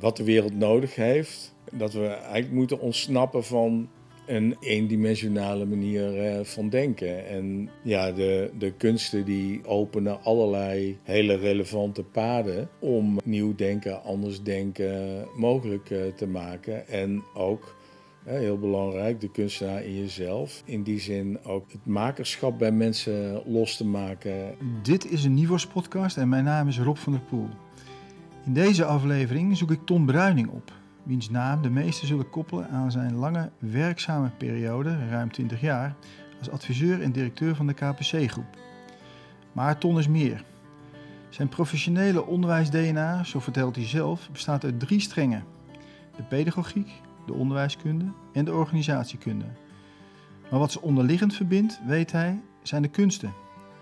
wat de wereld nodig heeft. Dat we eigenlijk moeten ontsnappen van een eendimensionale manier eh, van denken. En ja, de, de kunsten die openen allerlei hele relevante paden om nieuw denken, anders denken mogelijk eh, te maken. En ook heel belangrijk, de kunstenaar in jezelf. In die zin ook het makerschap bij mensen los te maken. Dit is een Nivos podcast en mijn naam is Rob van der Poel. In deze aflevering zoek ik Ton Bruining op, wiens naam de meesten zullen koppelen aan zijn lange werkzame periode, ruim 20 jaar, als adviseur en directeur van de KPC-groep. Maar Ton is meer. Zijn professionele onderwijs-DNA, zo vertelt hij zelf, bestaat uit drie strengen: de pedagogiek, de onderwijskunde en de organisatiekunde. Maar wat ze onderliggend verbindt, weet hij, zijn de kunsten,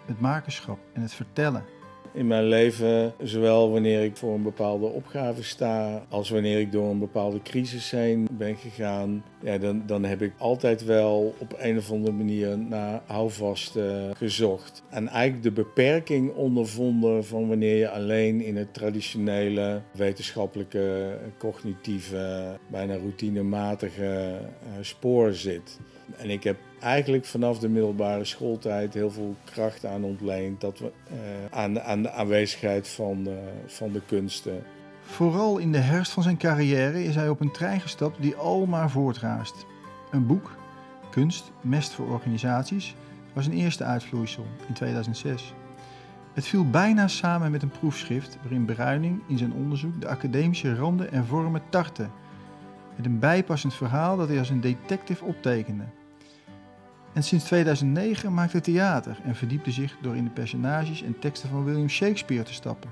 het makerschap en het vertellen in mijn leven. Zowel wanneer ik voor een bepaalde opgave sta, als wanneer ik door een bepaalde crisis heen ben gegaan. Ja, dan, dan heb ik altijd wel op een of andere manier naar houvast uh, gezocht. En eigenlijk de beperking ondervonden van wanneer je alleen in het traditionele, wetenschappelijke, cognitieve, bijna routinematige uh, spoor zit. En ik heb eigenlijk vanaf de middelbare schooltijd heel veel kracht aan ontleend dat we, uh, aan, aan de aanwezigheid van, uh, van de kunsten. Vooral in de herfst van zijn carrière is hij op een trein gestapt die al maar voortraast. Een boek, Kunst, Mest voor Organisaties, was een eerste uitvloeisel in 2006. Het viel bijna samen met een proefschrift waarin Bruining in zijn onderzoek de academische randen en vormen tartte. Met een bijpassend verhaal dat hij als een detective optekende. En sinds 2009 maakt hij theater en verdiepte zich door in de personages en teksten van William Shakespeare te stappen.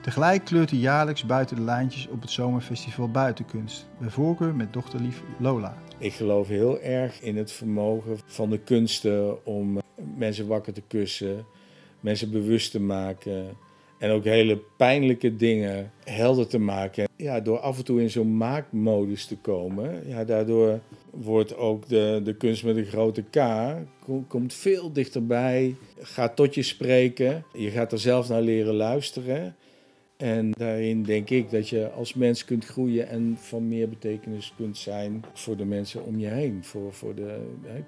Tegelijk kleurt hij jaarlijks buiten de lijntjes op het zomerfestival Buitenkunst, bij voorkeur met dochterlief Lola. Ik geloof heel erg in het vermogen van de kunsten om mensen wakker te kussen, mensen bewust te maken en ook hele pijnlijke dingen helder te maken. Ja, door af en toe in zo'n maakmodus te komen, ja, daardoor wordt ook de, de kunst met een grote K, komt veel dichterbij, gaat tot je spreken. Je gaat er zelf naar leren luisteren. En daarin denk ik dat je als mens kunt groeien en van meer betekenis kunt zijn voor de mensen om je heen, voor, voor de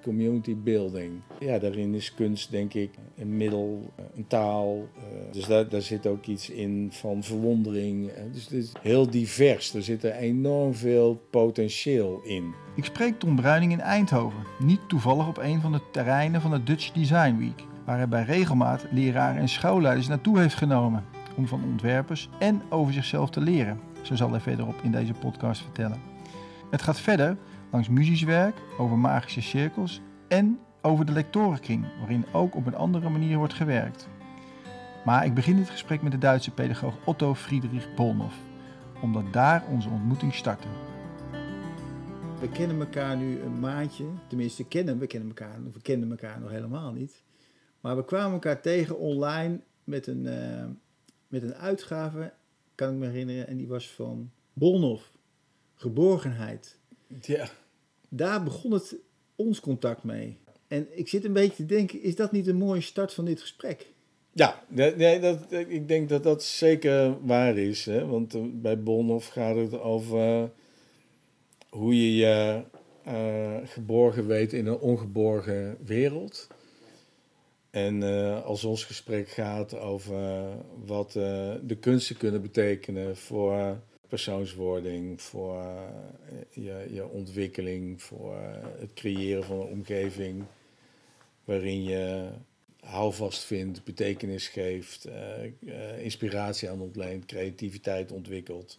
community building. Ja, daarin is kunst denk ik een middel, een taal. Eh, dus daar, daar zit ook iets in van verwondering. Dus het is heel divers. Er zit er enorm veel potentieel in. Ik spreek Tom Bruining in Eindhoven, niet toevallig op een van de terreinen van de Dutch Design Week, waar hij bij regelmaat leraren en schoolleiders naartoe heeft genomen om van ontwerpers en over zichzelf te leren. Zo zal hij verderop in deze podcast vertellen. Het gaat verder langs muzisch werk, over magische cirkels en over de lectorenkring, waarin ook op een andere manier wordt gewerkt. Maar ik begin dit gesprek met de Duitse pedagoog Otto Friedrich Bolnoff, omdat daar onze ontmoeting startte. We kennen elkaar nu een maandje, tenminste kennen, we kennen elkaar, we kennen elkaar nog helemaal niet. Maar we kwamen elkaar tegen online met een, uh, met een uitgave, kan ik me herinneren, en die was van Bolnoff, Geborgenheid. Ja. Daar begon het ons contact mee. En ik zit een beetje te denken, is dat niet een mooie start van dit gesprek? Ja, nee, dat, ik denk dat dat zeker waar is. Hè? Want eh, bij Bolnoff gaat het over hoe je je uh, geborgen weet in een ongeborgen wereld. En uh, als ons gesprek gaat over wat uh, de kunsten kunnen betekenen voor persoonswording, voor je, je ontwikkeling, voor het creëren van een omgeving waarin je houvast vindt, betekenis geeft, inspiratie aan ontleent, creativiteit ontwikkelt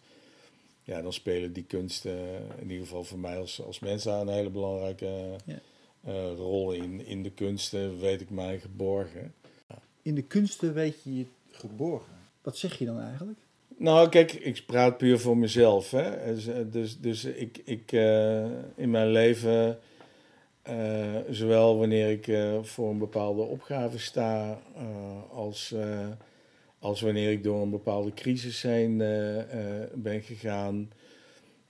ja, dan spelen die kunsten, in ieder geval voor mij als, als mens, een hele belangrijke ja. Uh, rol in. In de kunsten weet ik mij geborgen. In de kunsten weet je je geborgen. Wat zeg je dan eigenlijk? Nou, kijk, ik praat puur voor mezelf. Hè. Dus, dus, dus ik, ik uh, in mijn leven, uh, zowel wanneer ik voor een bepaalde opgave sta, als als wanneer ik door een bepaalde crisis heen ben gegaan,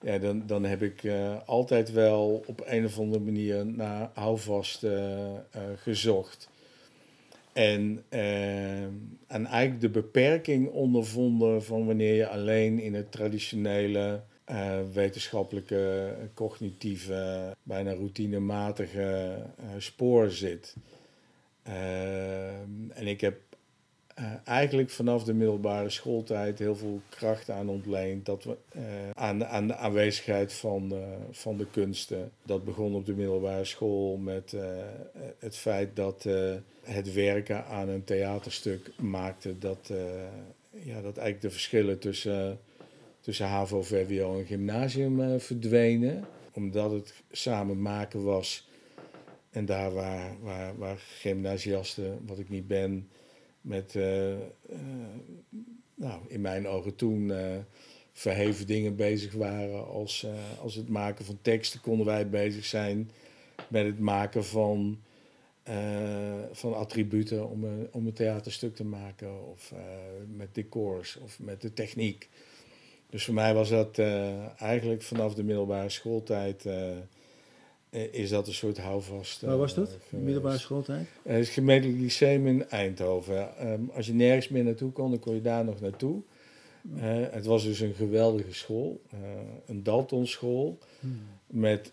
ja, dan, dan heb ik uh, altijd wel op een of andere manier naar houvast gezocht. En, uh, en eigenlijk de beperking ondervonden van wanneer je alleen in het traditionele wetenschappelijke, cognitieve, bijna routinematige spoor zit. en ik heb uh, eigenlijk vanaf de middelbare schooltijd heel veel kracht aan ontleend. Dat we, uh, aan, aan de aanwezigheid van, van de kunsten. Dat begon op de middelbare school met het feit dat het werken aan een theaterstuk maakte dat, ja, dat eigenlijk de verschillen tussen, tussen HAVO, VWO en gymnasium verdwenen. Omdat het samen maken was. En daar waar, waar, waar gymnasiasten, wat ik niet ben, met, uh, uh, nou, in mijn ogen toen, uh, verheven dingen bezig waren. Als, als het maken van teksten konden wij bezig zijn met het maken van, van attributen om een, om een theaterstuk te maken. Of met decors of met de techniek. Dus voor mij was dat eigenlijk vanaf de middelbare schooltijd eh, is dat een soort houvast. Waar was dat? Uh, middelbare schooltijd? Uh, het gemeentelijk lyceum in Eindhoven. Um, als je nergens meer naartoe kon, dan kon je daar nog naartoe. Uh, het was dus een geweldige school, een Dalton school, hmm. met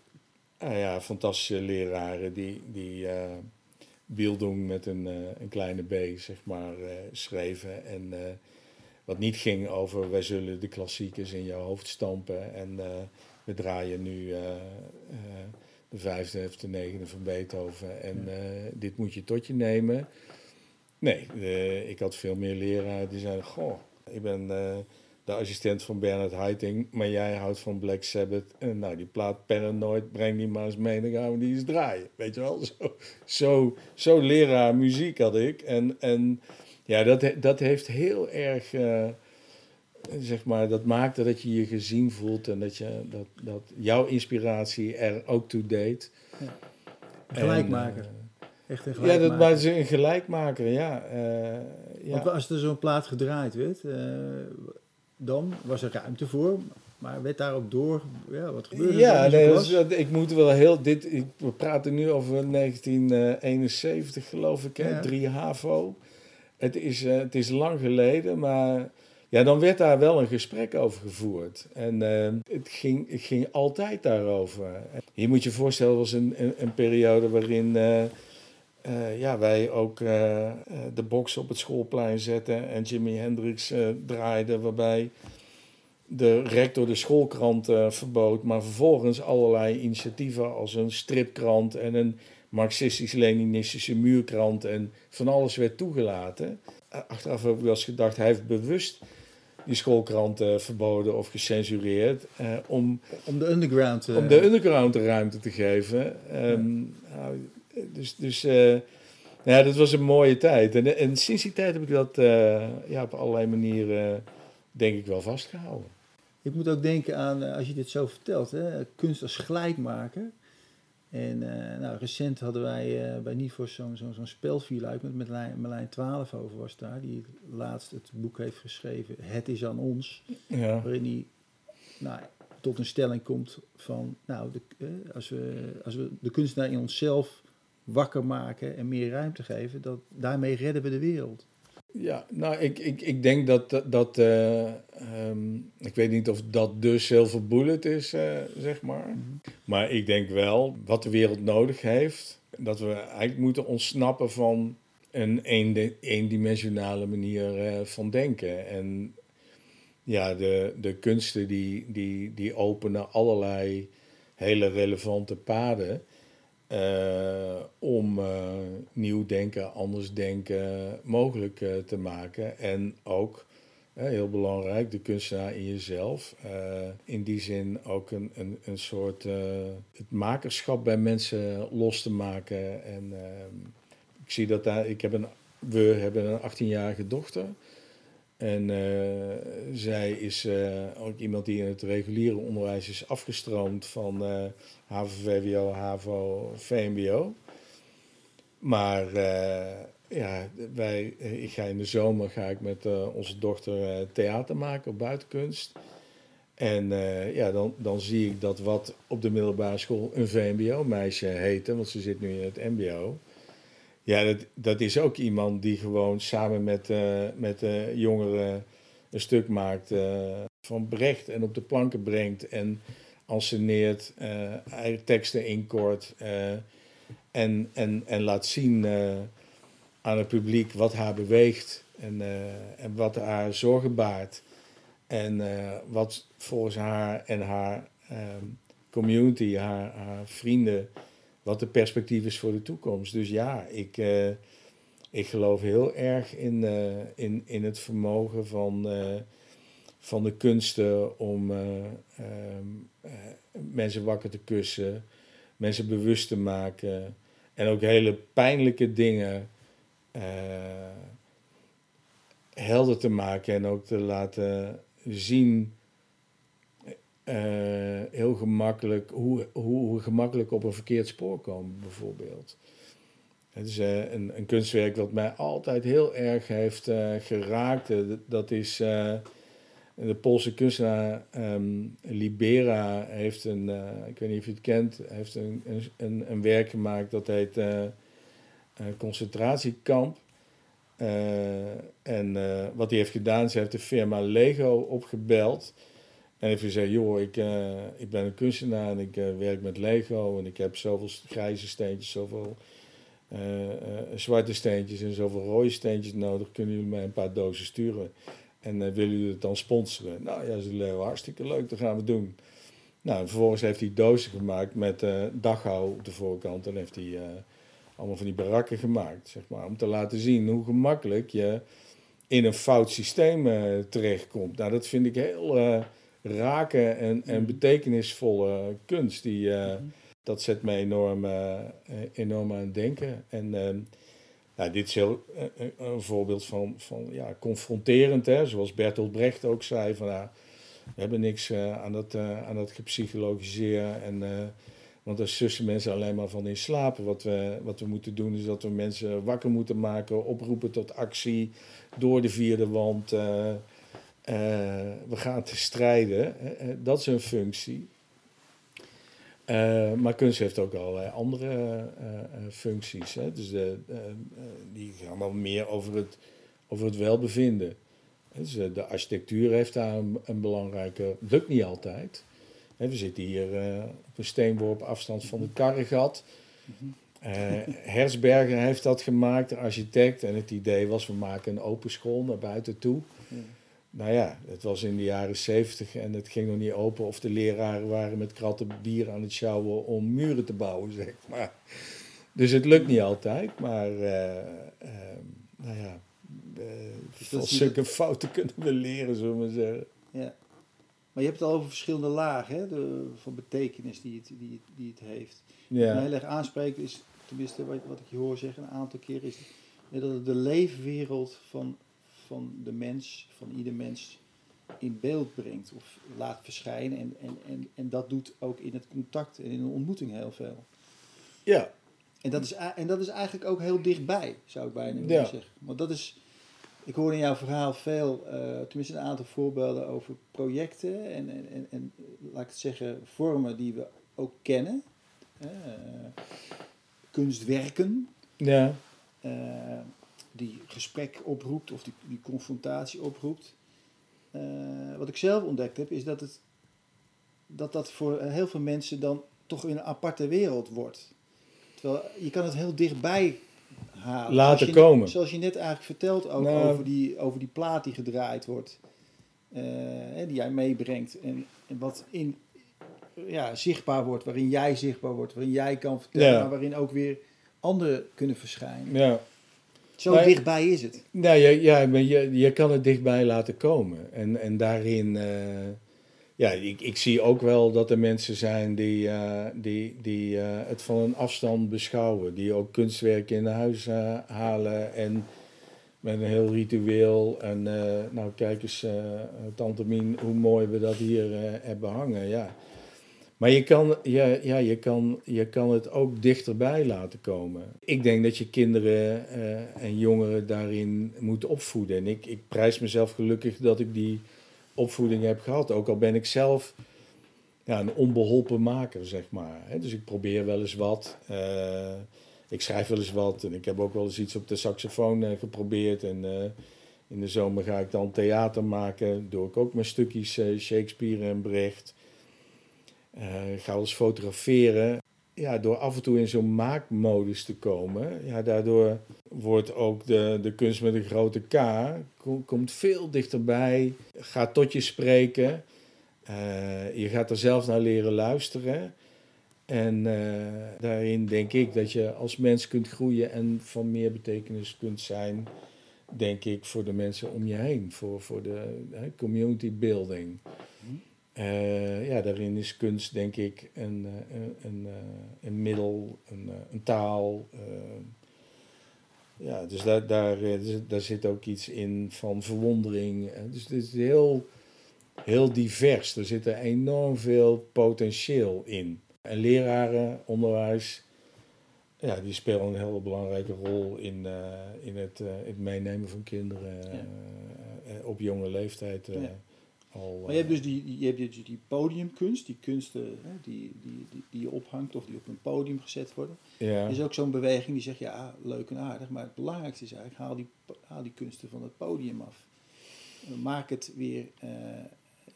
ja, fantastische leraren die, die Bildung met een, een kleine b, zeg maar, schreven. En wat niet ging over wij zullen de klassiekers in jouw hoofd stampen en we draaien nu de vijfde of de negende van Beethoven. En uh, dit moet je tot je nemen. Nee, uh, ik had veel meer leraren die zeiden: Goh, ik ben uh, de assistent van Bernard Haitink, maar jij houdt van Black Sabbath. En nou, die plaat Paranoid, breng die maar eens mee, dan gaan we die eens draaien. Weet je wel, zo, zo, zo leraar muziek had ik. En, en ja, dat, dat heeft heel erg zeg maar, dat maakte dat je je gezien voelt en dat, je, dat, dat jouw inspiratie er ook toe deed. Ja. Gelijkmaker. En, uh, Echt een gelijkmaker. Ja, dat was een gelijkmaker, ja. Uh, ja. Want als er zo'n plaat gedraaid werd, uh, dan was er ruimte voor. Maar werd daar ook door, ja, wat gebeurde ja, nee, dat is, ik moet wel heel, dit, ik, we praten nu over 1971 geloof ik, hè, ja. 3 HAVO. Het is, het is lang geleden, maar ja, dan werd daar wel een gesprek over gevoerd. En uh, het, ging, het ging altijd daarover. Je moet je voorstellen, het was een, een, periode waarin uh, uh, ja, wij ook de box op het schoolplein zetten en Jimi Hendrix draaiden, waarbij de rector de schoolkrant verbood, maar vervolgens allerlei initiatieven als een stripkrant en een marxistisch-leninistische muurkrant en van alles werd toegelaten. Achteraf heb ik wel eens gedacht, hij heeft bewust die schoolkranten verboden of gecensureerd. Uh, om, om de underground, uh, om de underground ruimte te geven. Um, ja. nou, dus dus uh, ja, dat was een mooie tijd. En, en sinds die tijd heb ik dat ja, op allerlei manieren, denk ik, wel vastgehouden. Ik moet ook denken aan, als je dit zo vertelt, hè, kunst als gelijkmaker. En uh, nou, recent hadden wij uh, bij Nifos zo'n zo, zo spelvier uit met Merlijn, Merlijn 12 over was daar. Die laatst het boek heeft geschreven, Het is aan ons. Ja. Waarin hij nou, tot een stelling komt van, nou, de, uh, als, we, als we de kunstenaar in onszelf wakker maken en meer ruimte geven, dat, daarmee redden we de wereld. Ja, nou, ik, ik, ik denk dat, dat uh, um, ik weet niet of dat de silver bullet is, uh, zeg maar. Mm -hmm. Maar ik denk wel, wat de wereld nodig heeft, dat we eigenlijk moeten ontsnappen van een eendimensionale manier uh, van denken. En ja, de, de kunsten die, die, die openen allerlei hele relevante paden. Uh, om uh, nieuw denken, anders denken mogelijk uh, te maken. En ook, heel belangrijk, de kunstenaar in jezelf. in die zin ook een, een, een soort het makerschap bij mensen los te maken. En ik zie dat daar, ik heb een, we hebben een 18-jarige dochter. En uh, zij is uh, ook iemand die in het reguliere onderwijs is afgestroomd van uh, HAVO, VWO, HAVO, VMBO. Maar ja, wij, ik ga in de zomer ga ik met onze dochter theater maken op buitenkunst. En ja, dan, dan zie ik dat wat op de middelbare school een VMBO-meisje heette, want ze zit nu in het MBO Ja, dat, dat is ook iemand die gewoon samen met, uh, met de jongeren een stuk maakt van Brecht en op de planken brengt en anseneert, eigen teksten inkort en, en, en laat zien aan het publiek wat haar beweegt en, en wat haar zorgen baart. En wat volgens haar en haar ehm, community, haar, haar, vrienden, wat de perspectief is voor de toekomst. Dus ja, ik, uh, ik geloof heel erg in, uh, in, in het vermogen van, uh, van de kunsten om mensen wakker te kussen, mensen bewust te maken en ook hele pijnlijke dingen helder te maken en ook te laten zien uh, heel gemakkelijk, hoe, hoe gemakkelijk op een verkeerd spoor komen, bijvoorbeeld. Het is uh, een, een, kunstwerk dat mij altijd heel erg heeft uh, geraakt. dat is de Poolse kunstenaar um, Libera heeft een, ik weet niet of je het kent, heeft een, een, een werk gemaakt dat heet Concentratiekamp. en wat hij heeft gedaan, ze heeft de firma Lego opgebeld en heeft gezegd, joh, ik, uh, ik ben een kunstenaar en ik uh, werk met Lego en ik heb zoveel grijze steentjes, zoveel uh, zwarte steentjes en zoveel rode steentjes nodig. Kunnen jullie mij een paar dozen sturen? En willen jullie het dan sponsoren? Nou ja, ze Leo, hartstikke leuk, dat gaan we doen. Nou, vervolgens heeft hij dozen gemaakt met daghou op de voorkant. En heeft hij allemaal van die barakken gemaakt, zeg maar. Om te laten zien hoe gemakkelijk je in een fout systeem terechtkomt. Nou, dat vind ik heel raken en, en mhm. betekenisvolle kunst. Die, uh, Dat zet me enorm, uh, enorm aan het denken. En nou, dit is heel, een voorbeeld van, van ja, confronterend. Hè? Zoals Bertolt Brecht ook zei, van, nou, we hebben niks aan, dat, aan dat. En, want daar sussen mensen alleen maar van in slapen. Wat we, wat we moeten doen is dat we mensen wakker moeten maken, oproepen tot actie door de vierde wand. Uh, we gaan te strijden. dat is een functie. Uh, maar kunst heeft ook allerlei andere uh, functies. Hè? Dus die gaan wel meer over het, over het welbevinden. Dus de architectuur heeft daar een, een belangrijke. Lukt niet altijd. we zitten hier op een steenworp afstand van het Karregat. Hersberger heeft dat gemaakt, de architect. En het idee was: we maken een open school naar buiten toe. Nou ja, het was in de jaren zeventig en het ging nog niet open of de leraren waren met kratten bier aan het sjouwen om muren te bouwen, zeg maar. Dus het lukt niet altijd, maar uh, uh, nou ja, uh, van zulke fouten kunnen we leren, zullen we zeggen. Ja. Maar je hebt het al over verschillende lagen hè, de, van betekenis die het, die, die het heeft. Ja. Wat mij heel erg aanspreekt is, tenminste wat, wat ik je hoor zeggen een aantal keer, is dat het de leefwereld van van de mens, van ieder mens, in beeld brengt of laat verschijnen. En, en, en, en dat doet ook in het contact en in een ontmoeting heel veel. Ja. En dat is, en dat is eigenlijk ook heel dichtbij, zou ik bijna willen ja. zeggen. Want dat is, ik hoor in jouw verhaal veel, uh, tenminste een aantal voorbeelden over projecten en, en, en, en, laat ik het zeggen, vormen die we ook kennen. Uh, kunstwerken. Ja. Uh, die gesprek oproept of die, die confrontatie oproept. Uh, wat ik zelf ontdekt heb, is dat, het, dat dat voor heel veel mensen dan toch in een aparte wereld wordt. Terwijl je kan het heel dichtbij halen. Laten komen. zoals je net eigenlijk vertelt ook nou. over, die, over die plaat die gedraaid wordt. Uh, die jij meebrengt. En, en wat in, ja, zichtbaar wordt, waarin jij zichtbaar wordt, waarin jij kan vertellen, maar waarin ook weer anderen kunnen verschijnen. Ja. Zo dichtbij is het. Nou, ja, ja je, je kan het dichtbij laten komen. En, en daarin, uh, ja, ik, ik zie ook wel dat er mensen zijn die, uh, die, die uh, het van een afstand beschouwen. Die ook kunstwerken in huis halen en met een heel ritueel. En nou, kijk eens, Tante Mien, hoe mooi we dat hier hebben hangen. Ja. Maar je kan, ja, ja, je, kan, je kan het ook dichterbij laten komen. Ik denk dat je kinderen uh, en jongeren daarin moet opvoeden. En ik, ik prijs mezelf gelukkig dat ik die opvoeding heb gehad. Ook al ben ik zelf ja, een onbeholpen maker, zeg maar. Dus ik probeer wel eens wat. Uh, ik schrijf wel eens wat en ik heb ook wel eens iets op de saxofoon geprobeerd. En in de zomer ga ik dan theater maken. Doe ik ook mijn stukjes Shakespeare en Brecht. Ik ga eens fotograferen ja, door af en toe in zo'n maakmodus te komen, ja, daardoor wordt ook de, de kunst met een grote K, komt veel dichterbij, gaat tot je spreken. Uh, je gaat er zelf naar leren luisteren. En uh, daarin denk ik dat je als mens kunt groeien en van meer betekenis kunt zijn, denk ik, voor de mensen om je heen, voor, voor de community building. Uh, ja, daarin is kunst denk ik een, uh, een, een, uh, een middel, een, een taal. ja, dus daar, daar, daar zit ook iets in van verwondering. Dus het is heel, heel divers. Er zit er enorm veel potentieel in. En leraren, onderwijs, ja, die spelen een hele belangrijke rol in, in het, het meenemen van kinderen ja. op jonge leeftijd. Ja maar je hebt dus die, je hebt dus die podiumkunst, die kunsten hè, die, die, die, die, je ophangt of die op een podium gezet worden. Ja. Er is ook zo'n beweging die zegt, ja, leuk en aardig, maar het belangrijkste is eigenlijk, haal die, haal die kunsten van het podium af. Maak het weer uh,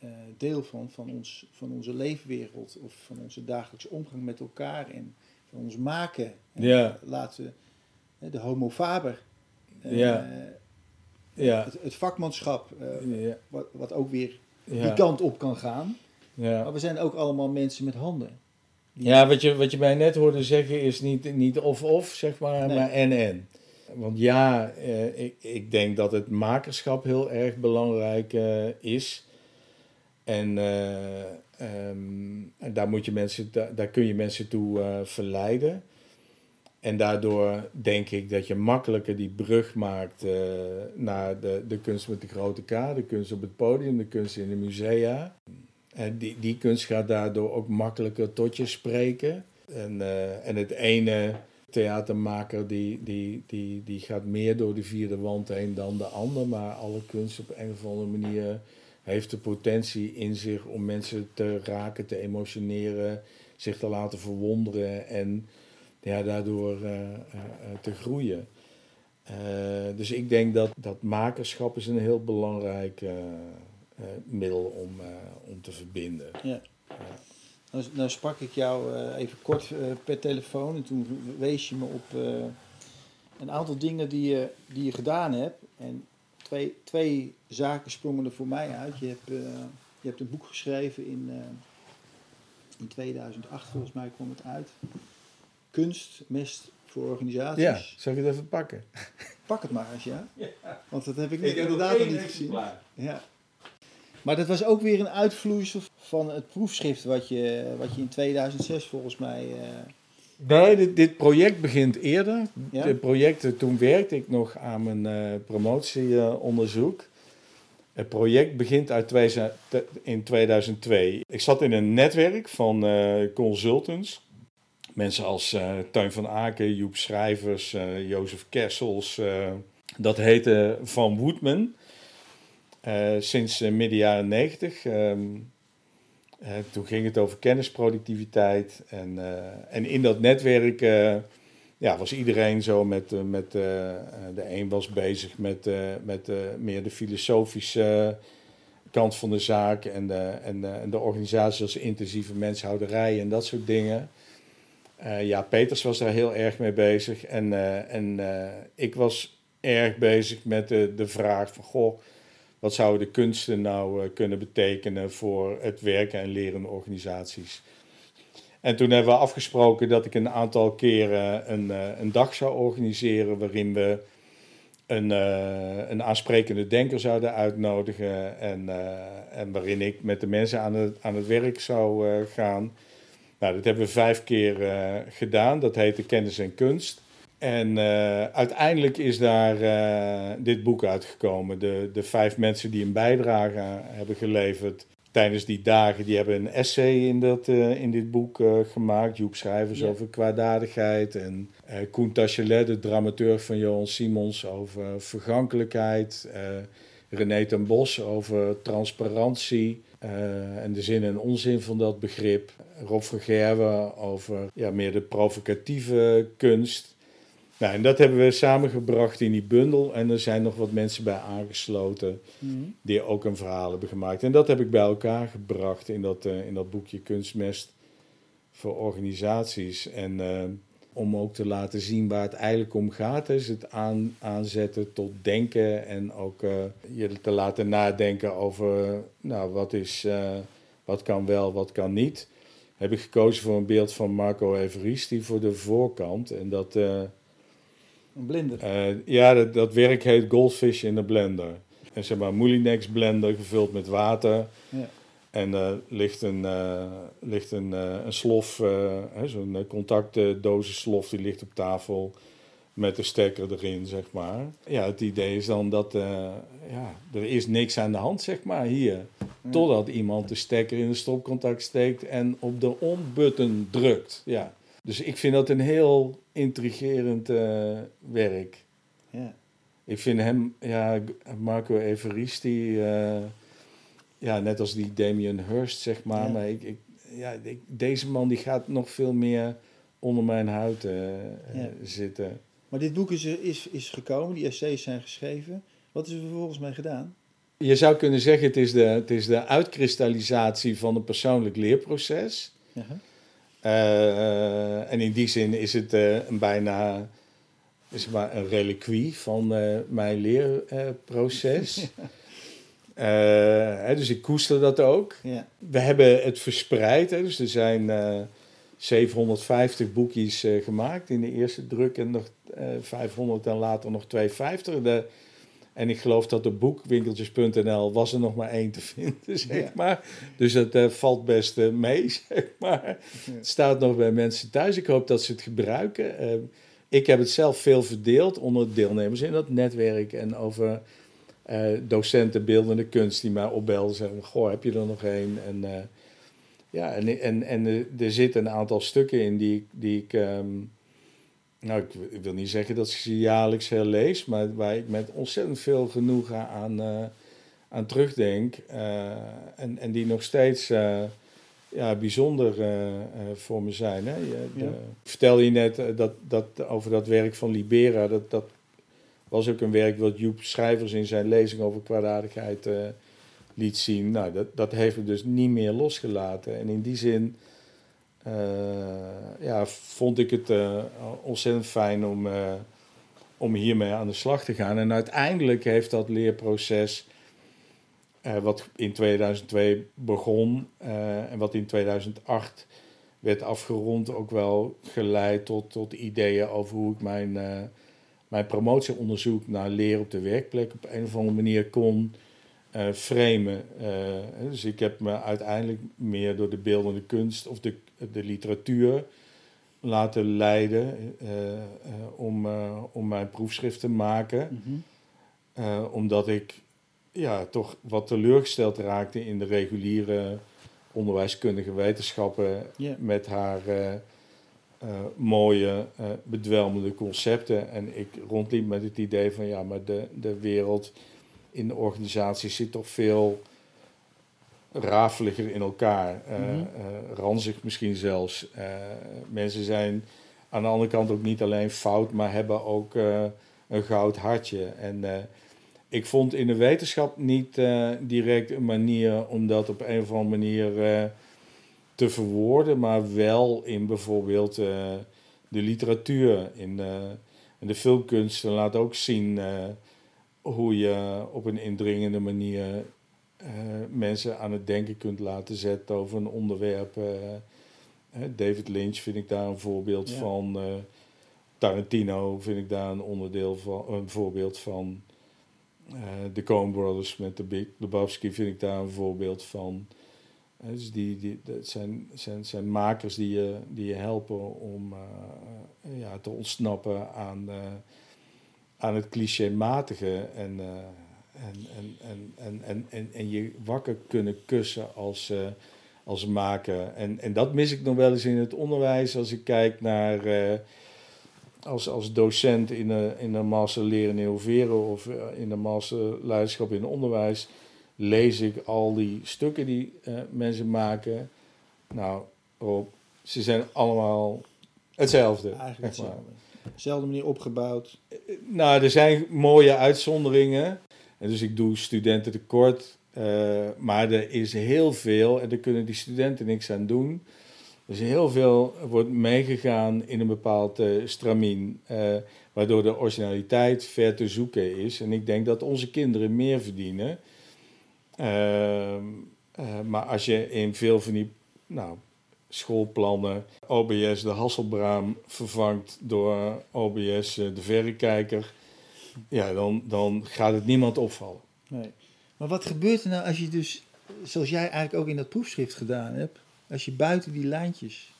uh, deel van, van, ons, van onze leefwereld of van onze dagelijkse omgang met elkaar en van ons maken. En ja. Laten we de homo faber... Uh, ja. Ja. Het, het vakmanschap, ja. wat, wat ook weer die kant op kan gaan. Ja. Maar we zijn ook allemaal mensen met handen. Ja, wat je, wat je mij net hoorde zeggen is niet, niet of-of, zeg maar, maar en-en. Want ja, eh, ik, ik denk dat het makerschap heel erg belangrijk uh, is. En, um, en daar, moet je mensen, daar, daar kun je mensen toe uh, verleiden. En daardoor denk ik dat je makkelijker die brug maakt uh, naar de, de kunst met de grote K, de kunst op het podium, de kunst in de musea. En die, die kunst gaat daardoor ook makkelijker tot je spreken. En, uh, en het ene theatermaker die, die, die, die gaat meer door de vierde wand heen dan de ander. Maar alle kunst op een of andere manier heeft de potentie in zich om mensen te raken, te emotioneren, zich te laten verwonderen en ja, daardoor uh, uh, te groeien. dus ik denk dat, dat makerschap is een heel belangrijk middel om, om te verbinden. Ja. Nou, nou, sprak ik jou even kort per telefoon en toen wees je me op een aantal dingen die je, die je gedaan hebt. En twee, twee zaken sprongen er voor mij uit. Je hebt, je hebt een boek geschreven in, in 2008, volgens mij kwam het uit kunst, mest voor organisaties. Ja, zal ik het even pakken? Pak het maar eens, ja. Want dat heb ik, ik inderdaad nog niet gezien. Ja. Maar dat was ook weer een uitvloeisel van het proefschrift wat je, wat je in 2006 volgens mij... Uh... Nee, dit, dit, project begint eerder. Ja? Dit project, toen werkte ik nog aan mijn uh, promotieonderzoek. het project begint uit in 2002. Ik zat in een netwerk van uh, consultants mensen als uh, Tuin van Aken, Joep Schrijvers, uh, Jozef Kessels. Uh, dat heette Van Woodman. sinds midden jaren negentig. Um, toen ging het over kennisproductiviteit. En, en in dat netwerk ja, was iedereen zo met... met de een was bezig met, met meer de filosofische kant van de zaak. En de, en, en de organisatie als intensieve menshouderij en dat soort dingen. Uh, ja, Peters was daar heel erg mee bezig. En, uh, en uh, ik was erg bezig met de, de vraag van... Goh, wat zouden de kunsten nou kunnen betekenen voor het werken en leren organisaties? En toen hebben we afgesproken dat ik een aantal keren een, een dag zou organiseren... waarin we een, een aansprekende denker zouden uitnodigen... en, en waarin ik met de mensen aan het, aan het werk zou gaan... Nou, dat hebben we vijf keer uh, gedaan. Dat heette Kennis en Kunst. En uh, uiteindelijk is daar uh, dit boek uitgekomen. De, de vijf mensen die een bijdrage hebben geleverd tijdens die dagen, die hebben een essay in, dat, in dit boek gemaakt. Joep Schrijvers over kwaadaardigheid. En Koen Tachelet, de dramateur van Johan Simons, over vergankelijkheid. René ten Bos over transparantie. Uh, en de zin en onzin van dat begrip. Rob Vergerwe over ja, meer de provocatieve kunst. Nou, en dat hebben we samengebracht in die bundel. En er zijn nog wat mensen bij aangesloten Mhm. die ook een verhaal hebben gemaakt. En dat heb ik bij elkaar gebracht in dat, eh, in dat boekje Kunstmest voor organisaties. En eh, om ook te laten zien waar het eigenlijk om gaat, is het aan, aanzetten tot denken en ook eh, je te laten nadenken over nou, wat, is, eh, wat kan wel, wat kan niet. Heb ik gekozen voor een beeld van Marco Everisti voor de voorkant. En dat, eh, Een blinde. eh, ja, dat, dat werk heet Goldfish in a Blender. En zeg maar, Moulinex blender gevuld met water. Ja. En er ligt een, eh, ligt een, eh, een slof, eh, zo'n eh, contactdozen slof, die ligt op tafel met de stekker erin, zeg maar. Ja, het idee is dan dat eh, ja, er is niks aan de hand, zeg maar, hier. Totdat iemand de stekker in de stopcontact steekt en op de on-button drukt. Ja. Dus ik vind dat een heel intrigerend eh, werk. Ja. Ik vind hem, ja, Marco Everisti, eh ja, net als die Damien Hirst, zeg maar. Ja. Maar ik, ik, ja, ik- deze man die gaat nog veel meer onder mijn huid eh, eh, Ja. zitten. Maar dit boek is, is, is gekomen, die essays zijn geschreven. Wat is er vervolgens mee gedaan? Je zou kunnen zeggen, het is de, het is de uitkristallisatie van een persoonlijk leerproces. Ja. Eh, en in die zin is het een bijna is maar een reliquie van mijn leerproces. Eh, hè, dus ik koester dat ook. Ja. We hebben het verspreid. Hè, dus er zijn eh, 750 boekjes eh, gemaakt in de eerste druk en nog eh, 500 en later nog 250. De, en ik geloof dat op boekwinkeltjes.nl was er nog maar één te vinden, zeg Ja. maar. Dus dat eh, valt best eh, mee, zeg maar. Het staat nog bij mensen thuis. Ik hoop dat ze het gebruiken. Eh, ik heb het zelf veel verdeeld onder deelnemers in dat netwerk en over eh, docenten beeldende kunst die mij opbelden en zeggen: Goh, heb je er nog één? En, eh, ja, en, en, en er- zitten een aantal stukken in die, ik- die ik. ehm, nou, ik, wil niet zeggen dat ik ze jaarlijks herlees, maar waar ik met ontzettend veel genoegen aan, eh, aan terugdenk. en, en die nog steeds ja, bijzonder voor me zijn. Hè? Je, de- Ja. Ik vertelde je net dat, dat, over dat werk van Libera. Dat, dat was ook een werk wat Joep Schrijvers in zijn lezing over kwaadaardigheid eh, liet zien. Nou, dat, dat heeft me dus niet meer losgelaten. En in die zin eh, ja, vond ik het eh, ontzettend fijn om, om hiermee aan de slag te gaan. En uiteindelijk heeft dat leerproces, wat in 2002 begon en wat in 2008 werd afgerond, ook wel geleid tot, tot ideeën over hoe ik mijn, mijn promotieonderzoek naar leer op de werkplek op een of andere manier kon eh framen. Eh, dus ik heb me uiteindelijk meer door de beeldende kunst of de, de literatuur laten leiden eh, om, om mijn proefschrift te maken. Mhm. Omdat ik ja, toch wat teleurgesteld raakte in de reguliere onderwijskundige wetenschappen met haar eh, mooie, eh, bedwelmende concepten. En ik rondliep met het idee van ja, maar de, de wereld in de organisatie zit toch veel rafeliger in elkaar. Mhm. eh, ranzig misschien zelfs. Mensen zijn aan de andere kant ook niet alleen fout, maar hebben ook een goud hartje. En ik vond in de wetenschap niet direct een manier om dat op een of andere manier te verwoorden, maar wel in bijvoorbeeld eh, de literatuur, in, eh, in de filmkunsten laat ook zien eh, hoe je op een indringende manier mensen aan het denken kunt laten zetten over een onderwerp. David Lynch vind ik daar een voorbeeld Ja. van. Tarantino vind ik daar een onderdeel van, een voorbeeld van. De Coen Brothers met de Big Lebowski vind ik daar een voorbeeld van. Dus die, die, dat zijn, zijn, zijn makers die je, die je helpen om eh, ja, te ontsnappen aan, eh, aan het clichématige en, eh, en, en, en, en, en, en, en je wakker kunnen kussen als, als maker. En, en dat mis ik nog wel eens in het onderwijs als ik kijk naar... als, als docent in een, in een master leren innoveren of in een master leiderschap in onderwijs, lees ik al die stukken die eh, mensen maken. Nou, Rob, ze zijn allemaal hetzelfde. Eigenlijk maar. hetzelfde. dezelfde manier opgebouwd. Nou, er zijn mooie uitzonderingen. En dus ik doe studenten tekort. Uh, maar er is heel veel, en daar kunnen die studenten niks aan doen. Er is heel veel wordt meegegaan in een bepaald uh, stramien, uh, waardoor de originaliteit ver te zoeken is. En ik denk dat onze kinderen meer verdienen. Ehm, maar als je in veel van die nou, schoolplannen OBS de Hasselbraam vervangt door OBS de Verrekijker, ja, dan, dan gaat het niemand opvallen. Nee. Maar wat gebeurt er nou als je dus, zoals jij eigenlijk ook in dat proefschrift gedaan hebt, als je buiten die lijntjes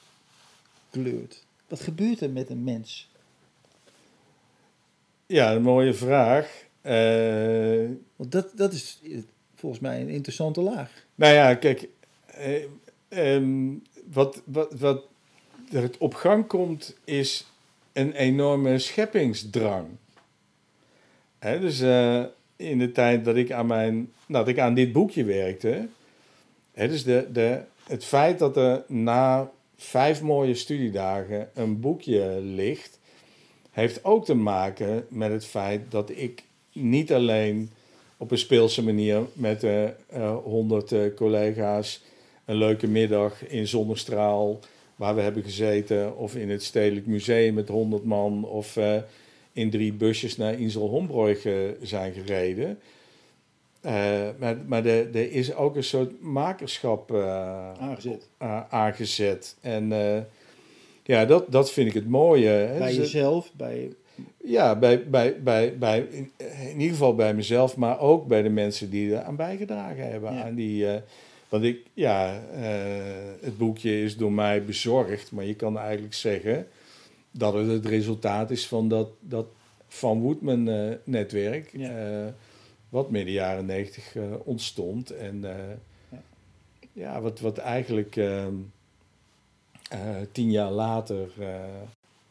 kleurt? Wat gebeurt er met een mens? Ja, een mooie vraag. Uh, Want dat, dat is volgens mij een interessante laag. Nou ja, kijk, uh, um, wat, wat, wat er op gang komt is een enorme scheppingsdrang. Hè, dus uh, in de tijd dat ik aan, mijn, nou, dat ik aan dit boekje werkte. Hè, dus de, de, het feit dat er na vijf mooie studiedagen een boekje ligt, heeft ook te maken met het feit dat ik niet alleen op een speelse manier met de uh, honderd uh, collega's een leuke middag in Zonnestraal, waar we hebben gezeten, of in het Stedelijk Museum met honderd man, of uh, in drie busjes naar Insel Hombroich zijn gereden. Maar maar er is ook een soort makerschap aangezet. Aangezet. En ja, dat, dat vind ik het mooie. Hè. Bij dus, jezelf, bij... Ja, bij, bij, bij, bij, in, in, ieder geval bij mezelf, maar ook bij de mensen die er aan bijgedragen hebben. Ja. Aan die, want ik, ja, het boekje is door mij bezorgd, maar je kan eigenlijk zeggen dat het het resultaat is van dat, dat Van Woodman-netwerk. Ja. wat midden jaren negentig uh, ontstond. En uh, ja. ja, wat, wat eigenlijk uh, tien jaar later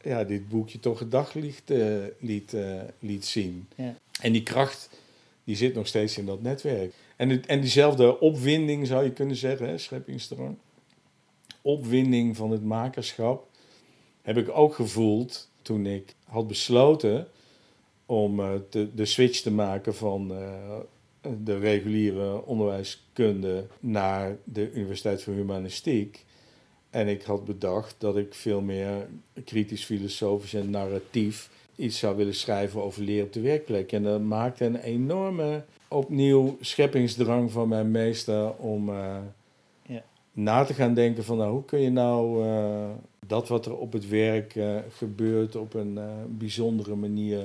ja, dit boekje toch het daglicht liet, liet zien. Ja. En die kracht die zit nog steeds in dat netwerk. En, het, en diezelfde opwinding zou je kunnen zeggen, hè, scheppingsdrang. Opwinding van het makerschap heb ik ook gevoeld toen ik had besloten om uh, te, de switch te maken van de reguliere onderwijskunde naar de Universiteit voor Humanistiek. En ik had bedacht dat ik veel meer kritisch filosofisch en narratief iets zou willen schrijven over leren op de werkplek. En dat maakte een enorme opnieuw scheppingsdrang van mijn meester om uh, ja. na te gaan denken van nou, hoe kun je nou dat wat er op het werk gebeurt op een bijzondere manier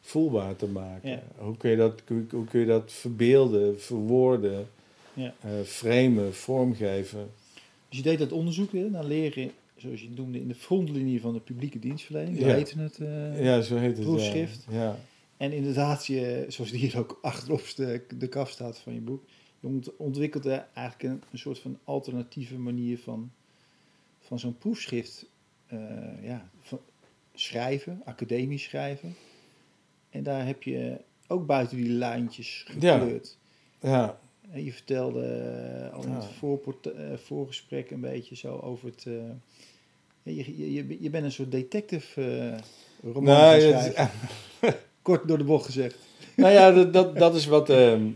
voelbaar te maken. Ja. Hoe, kun je dat, hoe, kun je dat verbeelden, verwoorden, ja. framen, vormgeven? Dus je deed dat onderzoek hè, naar leren, zoals je het noemde, in de frontlinie van de publieke dienstverlening. Zo Ja. heette het uh, Ja, zo heet het. proefschrift. Ja. ja. En inderdaad, je, zoals het hier ook achterop de, de kaf staat van je boek, je ont, ontwikkelde eigenlijk een, een, soort van alternatieve manier van, van zo'n proefschrift uh, ja, van schrijven, academisch schrijven. En daar heb je ook buiten die lijntjes gekleurd. Ja. ja. Je vertelde uh, al in het ja. uh, voorgesprek een beetje zo over het... Uh, je, je, je bent een soort detective roman nou, Kort door de bocht gezegd. Nou ja, dat, dat, dat is wat, ehm,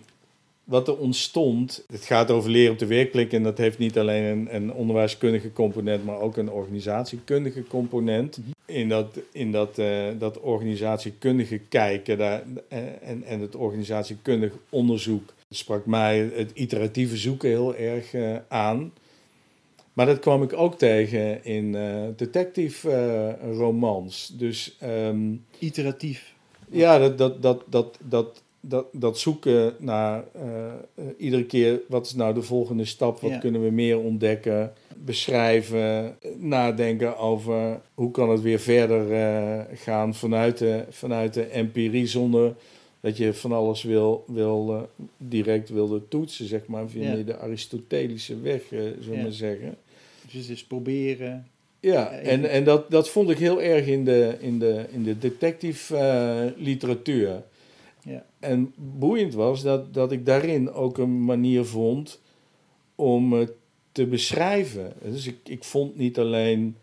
wat er ontstond. Het gaat over leren op de werkplek en dat heeft niet alleen een, een onderwijskundige component, maar ook een organisatiekundige component. -hmm in dat, in dat, uh, dat organisatiekundige kijken daar, uh, en, en het organisatiekundig onderzoek sprak mij het iteratieve zoeken heel erg uh, aan. Maar dat kwam ik ook tegen in detective romans. Dus, um, Iteratief? Ja, dat, dat, dat, dat, dat, dat, dat zoeken naar iedere keer wat is nou de volgende stap, wat Ja. kunnen we meer ontdekken beschrijven, nadenken over hoe kan het weer verder uh, gaan vanuit de, vanuit de empirie zonder dat je van alles wil, wil direct wilde toetsen, zeg maar, via Ja. de Aristotelische weg, zullen Ja. maar zeggen. Dus is proberen. Ja, en, en dat, dat vond ik heel erg in de, in de, in de detective eh, literatuur. Ja. En boeiend was dat, dat ik daarin ook een manier vond om het te beschrijven. Dus ik, ik vond niet alleen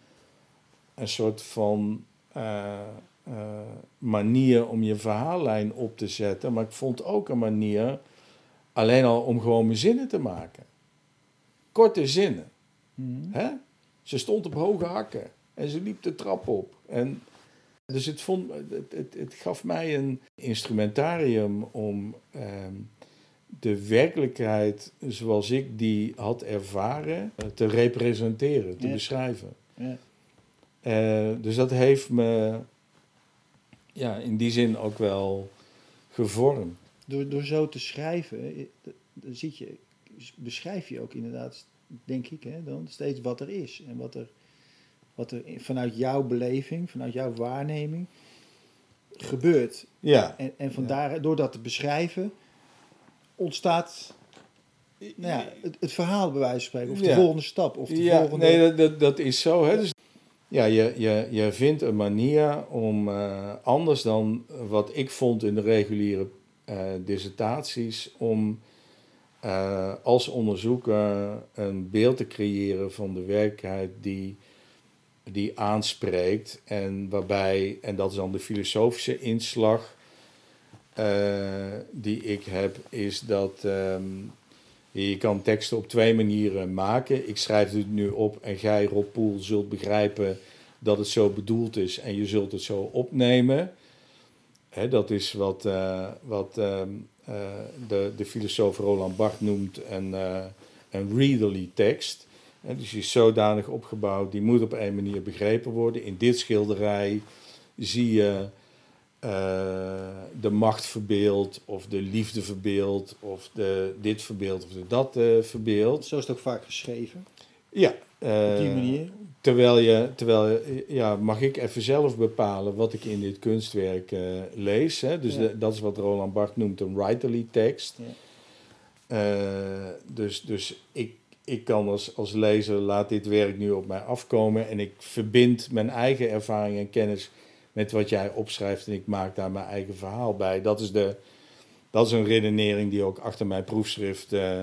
een soort van eh, eh, manier om je verhaallijn op te zetten. Maar ik vond ook een manier alleen al om gewoon mijn zinnen te maken. Korte zinnen. Mhm. Hè? Ze stond op hoge hakken en ze liep de trap op. En dus het, vond, het, het, het gaf mij een instrumentarium om ehm, de werkelijkheid zoals ik die had ervaren eh, te representeren, te Ja. beschrijven. Ja. Eh, dus dat heeft me ja, in die zin ook wel gevormd. Door, door zo te schrijven, eh, dan ziet je, beschrijf je ook inderdaad, denk ik, hè, dan steeds wat er is. En wat er, wat er vanuit jouw beleving, vanuit jouw waarneming gebeurt. Ja, En, en vandaar, door dat te beschrijven, ontstaat nou ja, het, het verhaal bij wijze van spreken. Of de Ja. volgende stap. Of de ja volgende... nee, dat, dat, dat is zo. Hè? Dus, ja, je, je, je vindt een manier om eh, anders dan wat ik vond in de reguliere eh, dissertaties, om eh, als onderzoeker een beeld te creëren van de werkelijkheid die, die aanspreekt. En waarbij, en dat is dan de filosofische inslag eh, die ik heb, is dat ehm, je kan teksten op twee manieren maken. Ik schrijf het nu op en jij, Rob Poel, zult begrijpen dat het zo bedoeld is en je zult het zo opnemen. Hè, dat is wat, eh, wat ehm, eh, de, de filosoof Roland Barthes noemt een, een readerly tekst. Hè, dus die is zodanig opgebouwd, die moet op één manier begrepen worden. In dit schilderij zie je eh, de macht verbeeld, of de liefde verbeeld, of de, dit verbeeld, of de dat eh verbeeld. Zo is het ook vaak geschreven. Ja. Op die eh, manier. Terwijl je, terwijl je- ja, mag ik even zelf bepalen wat ik in dit kunstwerk lees. Hè? Dus Ja. de- dat is wat Roland Barthes noemt een writerly tekst. Ja. Dus dus ik, ik kan als, als lezer, laat dit werk nu op mij afkomen. En ik verbind mijn eigen ervaring en kennis met wat jij opschrijft. En ik maak daar mijn eigen verhaal bij. Dat is, de, dat is een redenering die ook achter mijn proefschrift eh,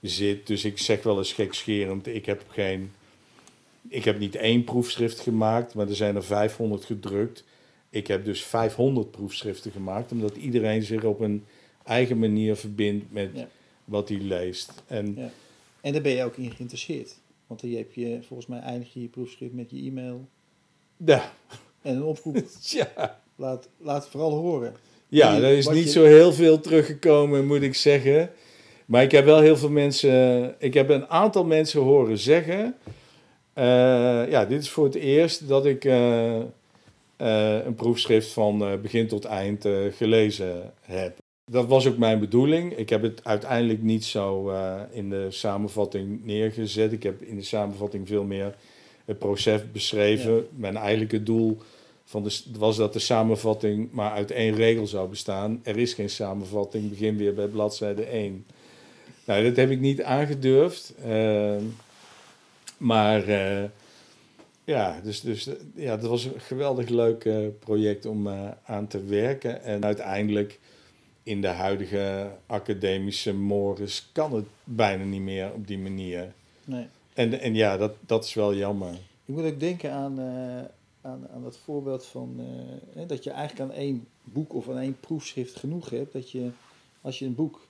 zit. Dus ik zeg wel eens gekscherend, ik heb geen... Ik heb niet één proefschrift gemaakt, maar er zijn er 500 gedrukt. Ik heb dus 500 proefschriften gemaakt, omdat iedereen zich op een eigen manier verbindt met Ja. wat hij leest. En Ja. En daar ben je ook in geïnteresseerd. Want je hebt je, volgens mij eindig je je proefschrift met je e-mail ja, en een oproep. ja. laat, laat vooral horen. ja, er is niet je- zo heel veel teruggekomen, moet ik zeggen. Maar ik heb wel heel veel mensen, ik heb een aantal mensen horen zeggen. eh, ja, dit is voor het eerst dat ik eh, eh, een proefschrift van begin tot eind gelezen heb. Dat was ook mijn bedoeling. Ik heb het uiteindelijk niet zo eh, in de samenvatting neergezet. Ik heb in de samenvatting veel meer het proces beschreven. Mijn eigenlijke doel van de, was dat de samenvatting maar uit één regel zou bestaan. Er is geen samenvatting, begin weer bij bladzijde 1. Nou, dat heb ik niet aangedurfd. Ehm, maar eh, ja, dus, dus ja, dat was een geweldig leuk eh, project om aan te werken. En uiteindelijk in de huidige academische mores kan het bijna niet meer op die manier. Nee. En, en ja, dat, dat is wel jammer. Ik moet ook denken aan, eh, aan, aan dat voorbeeld van eh, dat je eigenlijk aan één boek of aan één proefschrift genoeg hebt. Dat je, als je een boek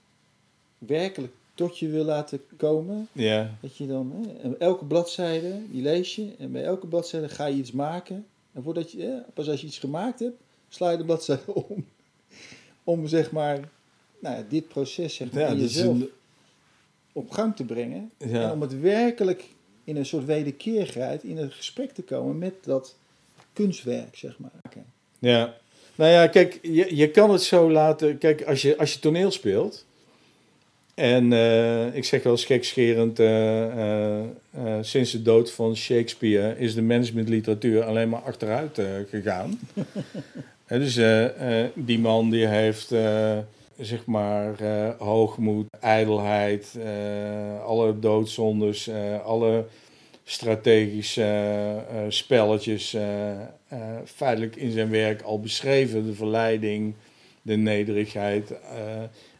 werkelijk tot je wil laten komen, Ja, dat je dan hè, elke bladzijde, die lees je en bij elke bladzijde ga je iets maken. En voordat je, hè, pas als je iets gemaakt hebt, sla je de bladzijde om. Om zeg maar, nou dit proces zeg maar, ja in jezelf een, op gang te brengen. En om het werkelijk in een soort wederkerigheid in een gesprek te komen met dat kunstwerk, zeg maar. ja. Nou ja, kijk, je, je kan het zo laten. Kijk, als je, als je toneel speelt. En eh, ik zeg wel eens gekscherend, eh, eh, sinds de dood van Shakespeare is de managementliteratuur alleen maar achteruit gegaan. Dus eh, eh, die man die heeft, eh, zeg maar, hoogmoed, ijdelheid, alle doodzondes, alle strategische spelletjes feitelijk in zijn werk al beschreven. De verleiding, de nederigheid,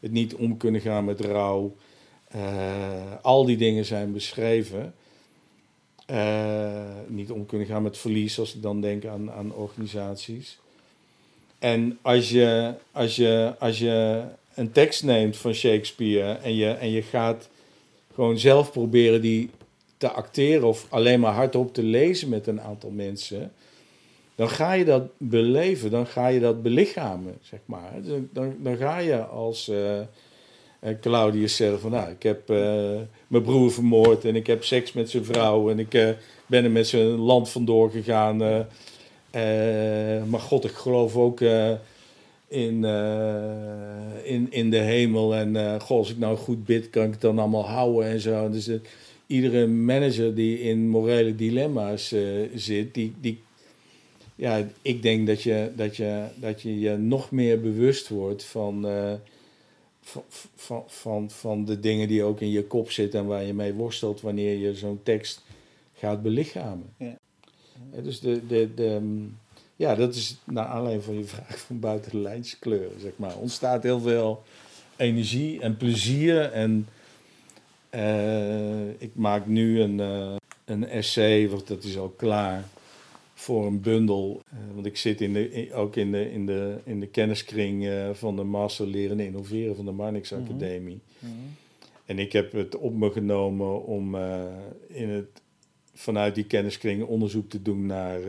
het niet om kunnen gaan met rouw. Al die dingen zijn beschreven. niet om kunnen gaan met verlies, als ik dan denk aan, aan organisaties. En als je, als, je, als je een tekst neemt van Shakespeare en je, en je gaat gewoon zelf proberen die te acteren of alleen maar hardop te lezen met een aantal mensen, dan ga je dat beleven, dan ga je dat belichamen, zeg maar. Dan, dan ga je als uh, Claudius zeggen van, nou, ik heb uh, mijn broer vermoord en ik heb seks met zijn vrouw en ik ben er met zijn land vandoor gegaan. Maar God, ik geloof ook in, in, in de hemel en God, als ik nou goed bid, kan ik het dan allemaal houden en zo. Dus iedere manager die in morele dilemma's zit, die, die ja, ik denk dat je, dat, je, dat je je nog meer bewust wordt van, van, van, van, van de dingen die ook in je kop zitten en waar je mee worstelt wanneer je zo'n tekst gaat belichamen. Ja. Dus de, de, de, mm, ja, dat is naar aanleiding van je vraag van buiten de zeg maar. Ontstaat heel veel energie en plezier en uh, ik maak nu een, uh, een essay, want dat is al klaar voor een bundel. Uh, want ik zit in de, ook in de, in de, in de kenniskring van de Master Leren en Innoveren van de Marnix mhm. Academie. Mm -hmm. En ik heb het op me genomen om in het, vanuit die kenniskring onderzoek te doen naar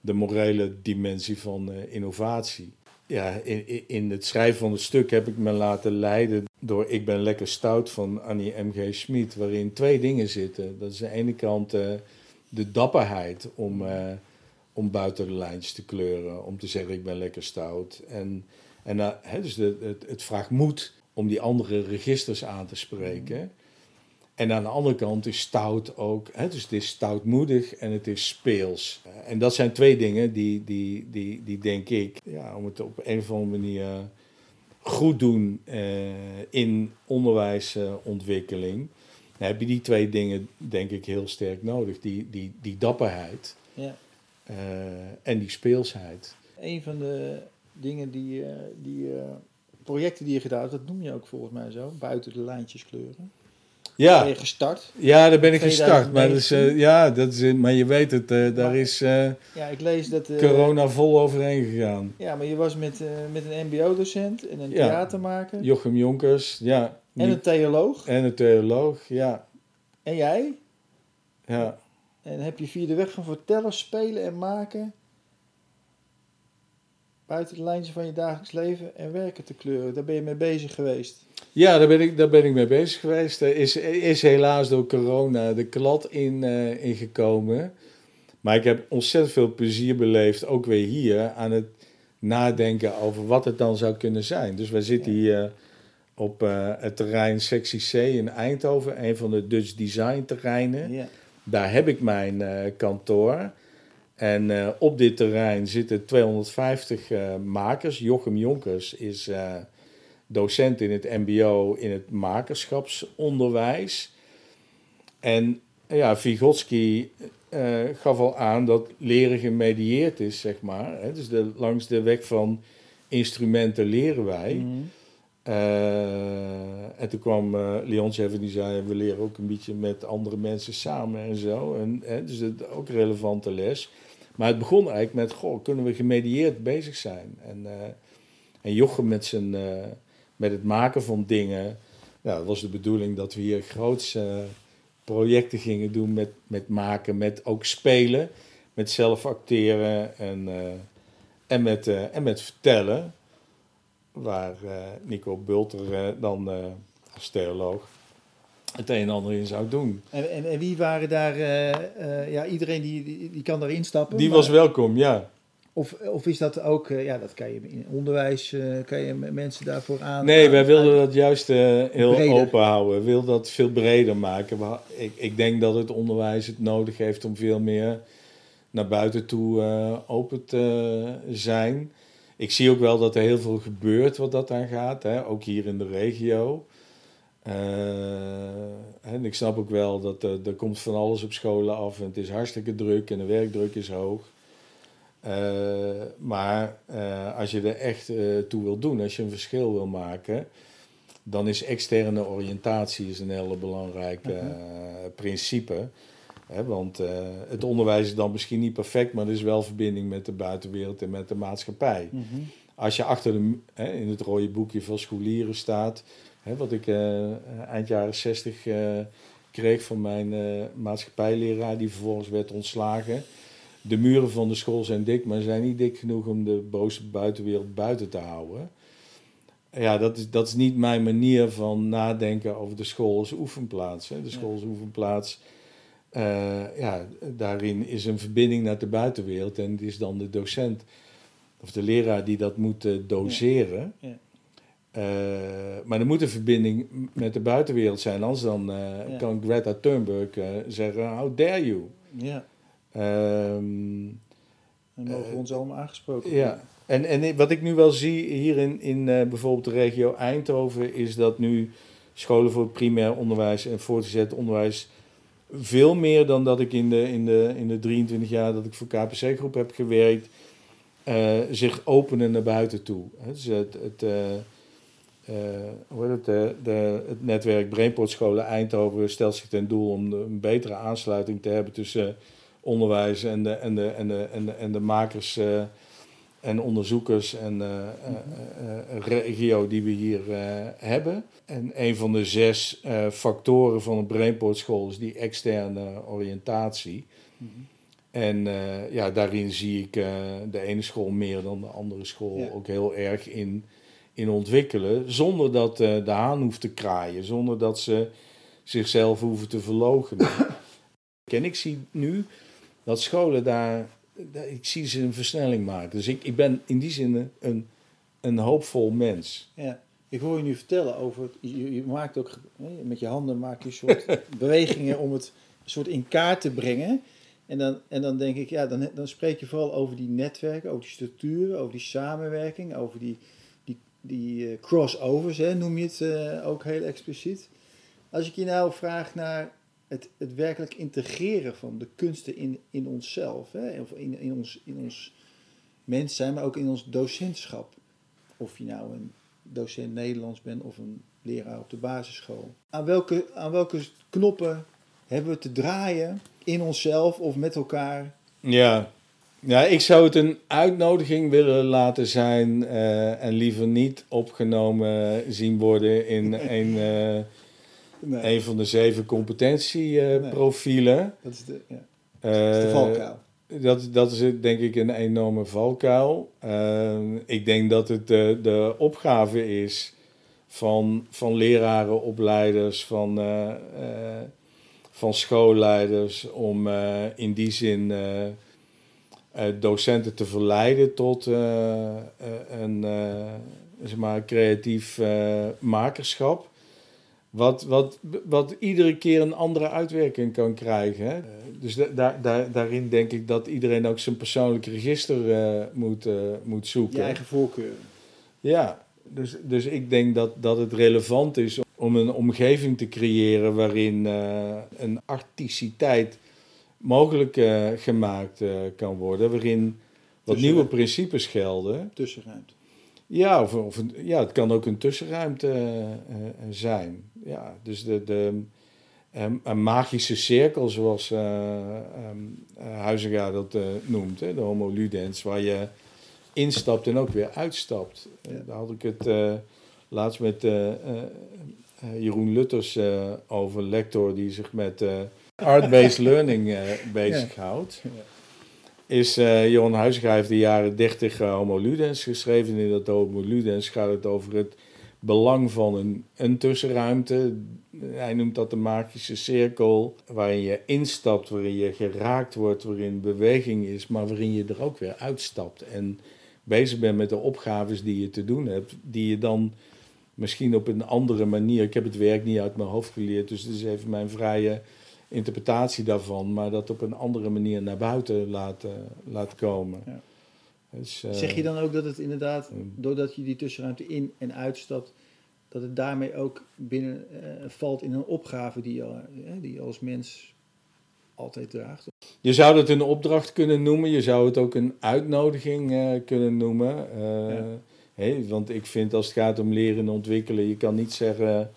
de morele dimensie van innovatie. Ja, in, in het schrijven van het stuk heb ik me laten leiden door Ik ben lekker stout van Annie M.G. Schmid, waarin twee dingen zitten. Dat is aan de ene kant de dapperheid om, om buiten de lijntjes te kleuren, om te zeggen ik ben lekker stout. En, en dus de, het, het, vraagt moed om die andere registers aan te spreken. En aan de andere kant is stout ook, hè, dus het is stoutmoedig en het is speels. En dat zijn twee dingen die, die, die, die denk ik, ja, om het op een of andere manier goed doen in onderwijsontwikkeling heb je die twee dingen, denk ik, heel sterk nodig. Die, die, die dapperheid ja. Uh, en die speelsheid. Een van de dingen die, uh, die uh, projecten die je gedaan hebt, dat noem je ook volgens mij zo, buiten de lijntjes kleuren. Ja. Ben je gestart? Ja, daar ben ik gestart. Maar, dat is, ja, dat is, maar je weet het, daar maar, is ja, ik lees dat, corona vol overheen gegaan. Ja, maar je was met, met een mbo-docent en een ja. theatermaker. Jochem Jonkers, ja. En een theoloog. En een theoloog, ja. En jij? Ja. En heb je via de weg van vertellen, spelen en maken buiten de lijntjes van je dagelijks leven en werken te kleuren. Daar ben je mee bezig geweest. Ja, daar ben ik, daar ben ik mee bezig geweest. Er is, is helaas door corona de klad in, uh, ingekomen. Maar ik heb ontzettend veel plezier beleefd, ook weer hier, aan het nadenken over wat het dan zou kunnen zijn. Dus wij zitten hier op uh, het terrein Sectie C in Eindhoven, een van de Dutch Design terreinen. Ja. Daar heb ik mijn uh, kantoor. En uh, op dit terrein zitten 250 makers. Jochem Jonkers is docent in het MBO in het makerschapsonderwijs. En ja, Vygotsky gaf al aan dat leren gemedieerd is, zeg maar. Hè? Dus langs de weg van instrumenten leren wij. Mm uh, en toen kwam uh, Leon even die zei, we leren ook een beetje met andere mensen samen en zo. En, hè, dus het ook een relevante les. Maar het begon eigenlijk met, goh, kunnen we gemedieerd bezig zijn? En, uh, en Jochem met, zijn, met het maken van dingen, ja, dat was de bedoeling dat we hier grootse projecten gingen doen met, met maken, met ook spelen, met zelf acteren en, en, met, en met vertellen waar uh, Nico Bulter uh, dan uh, als theoloog het een en ander in zou doen. En, en, en wie waren daar, ja, iedereen die, die, die, kan daarin stappen? Die was welkom, ja. Of, of is dat ook, ja, dat kan je in onderwijs, kan je mensen daarvoor aan... Nee, wij wilden dat juist heel breder. open houden. We wilden dat veel breder maken. Ik, ik denk dat het onderwijs het nodig heeft om veel meer naar buiten toe open te zijn ik zie ook wel dat er heel veel gebeurt wat dat aan gaat, hè? ook hier in de regio. Uh, en ik snap ook wel dat er, er komt van alles op scholen af en het is hartstikke druk en de werkdruk is hoog. Uh, maar uh, als je er echt toe wil doen, als je een verschil wil maken, dan is externe oriëntatie is een hele belangrijk -huh. principe. Want eh, het onderwijs is dan misschien niet perfect, maar er is wel verbinding met de buitenwereld en met de maatschappij. Mhm. Als je achter de, hè, in het rode boekje van scholieren staat, wat ik eh, eind jaren 60 eh, kreeg van mijn maatschappijleraar, die vervolgens werd ontslagen. De muren van de school zijn dik, maar zijn niet dik genoeg om de boze buitenwereld buiten te houden. Ja, dat is, dat is niet mijn manier van nadenken over de school als oefenplaats. De school als oefenplaats, eh, ja, daarin is een verbinding naar de buitenwereld en het is dan de docent of de leraar die dat moet eh, doseren. Ja. Eh, maar er moet een verbinding met de buitenwereld zijn, anders dan Ja. kan Greta Thunberg zeggen, how dare you? Ja, Ehm, dan mogen we ons allemaal aangesproken ja, en, en wat ik nu wel zie hier in, in bijvoorbeeld de regio Eindhoven, is dat nu scholen voor het primair onderwijs en voortgezet onderwijs veel meer dan dat ik in de, in de, in de 23 jaar dat ik voor KPC Groep heb gewerkt, eh, zich openen naar buiten toe. Dus het, het, heet het, de, de, het netwerk Brainport Scholen Eindhoven stelt zich ten doel om een betere aansluiting te hebben tussen onderwijs en de, en de, en de, en de, en de makers en onderzoekers en eh, eh, eh, regio die we hier hebben. En een van de zes factoren van een Brainport school is die externe oriëntatie. Mhm. En ja, daarin zie ik de ene school meer dan de andere school Ja. ook heel erg in, in ontwikkelen. Zonder dat de haan hoeft te kraaien, zonder dat ze zichzelf hoeven te verloochenen. en ik zie nu dat scholen daar- ik zie ze een versnelling maken. Dus ik, ik ben in die zin een, een hoopvol mens. Ja, ik hoor je nu vertellen over, je, je maakt ook, met je handen maak je een soort bewegingen om het soort in kaart te brengen. En dan, en dan denk ik, ja, dan, dan spreek je vooral over die netwerken, over die structuren, over die samenwerking, over die, die, die eh, crossovers, hè, noem je het eh, ook heel expliciet. Als ik je nou vraag naar het, het werkelijk integreren van de kunsten in, in onszelf, hè, of in, in, ons, in ons mens zijn, maar ook in ons docentschap. Of je nou een docent Nederlands bent of een leraar op de basisschool. Aan welke, aan welke knoppen hebben we te draaien in onszelf of met elkaar? Ja. ja, ik zou het een uitnodiging willen laten zijn eh, en liever niet opgenomen zien worden in een, eh, Nee, een van de zeven competentieprofielen. dat is de, ja, Eh, dat is de valkuil. Dat, dat is denk ik een enorme valkuil. Eh, ik denk dat het de, de opgave is van, van leraren, opleiders, van, eh, eh, van schoolleiders om eh, in die zin eh, eh, docenten te verleiden tot eh, eh, een eh, zeg maar, creatief eh, makerschap. Wat, wat, wat iedere keer een andere uitwerking kan krijgen. Hè? Dus da- daar daar daarin denk ik dat iedereen ook zijn persoonlijk register eh, moet, eh, moet zoeken. Je eigen voorkeuren. Ja, dus, dus ik denk dat, dat het relevant is om een omgeving te creëren waarin eh, een artisticiteit mogelijk eh, gemaakt eh, kan worden. Waarin wat nieuwe principes gelden. Tussenruimte. Ja, of, of een- ja, het kan ook een tussenruimte eh, eh, zijn. Ja, dus de, de een magische cirkel, zoals Huizinga dat noemt, hè, de homo ludens, waar je instapt en ook weer uitstapt. Ja. daar had ik het laatst met Jeroen Lutters over, lector die zich met art-based learning bezighoudt Ja. Is eh Johan Huizinga heeft de jaren 30 eh, Homo Ludens geschreven. En in dat Homo Ludens gaat het over het belang van een, een tussenruimte. Hij noemt dat de magische cirkel, waarin je instapt, waarin je geraakt wordt, waarin beweging is, maar waarin je er ook weer uitstapt. En bezig bent met de opgaves die je te doen hebt, die je dan misschien op een andere manier. Ik heb het werk niet uit mijn hoofd geleerd, dus dit is even mijn vrije interpretatie daarvan, maar dat op een andere manier naar buiten laten, laat komen. Ja. Dus, eh, Zeg je dan ook dat het inderdaad, Mm. doordat je die tussenruimte in- en uitstapt, dat het daarmee ook binnen eh, valt in een opgave die je, eh, die je als mens altijd draagt? Je zou het een opdracht kunnen noemen, je zou het ook een uitnodiging eh, kunnen noemen. Eh, Ja. want ik vind als het gaat om leren en ontwikkelen, je kan niet zeggen,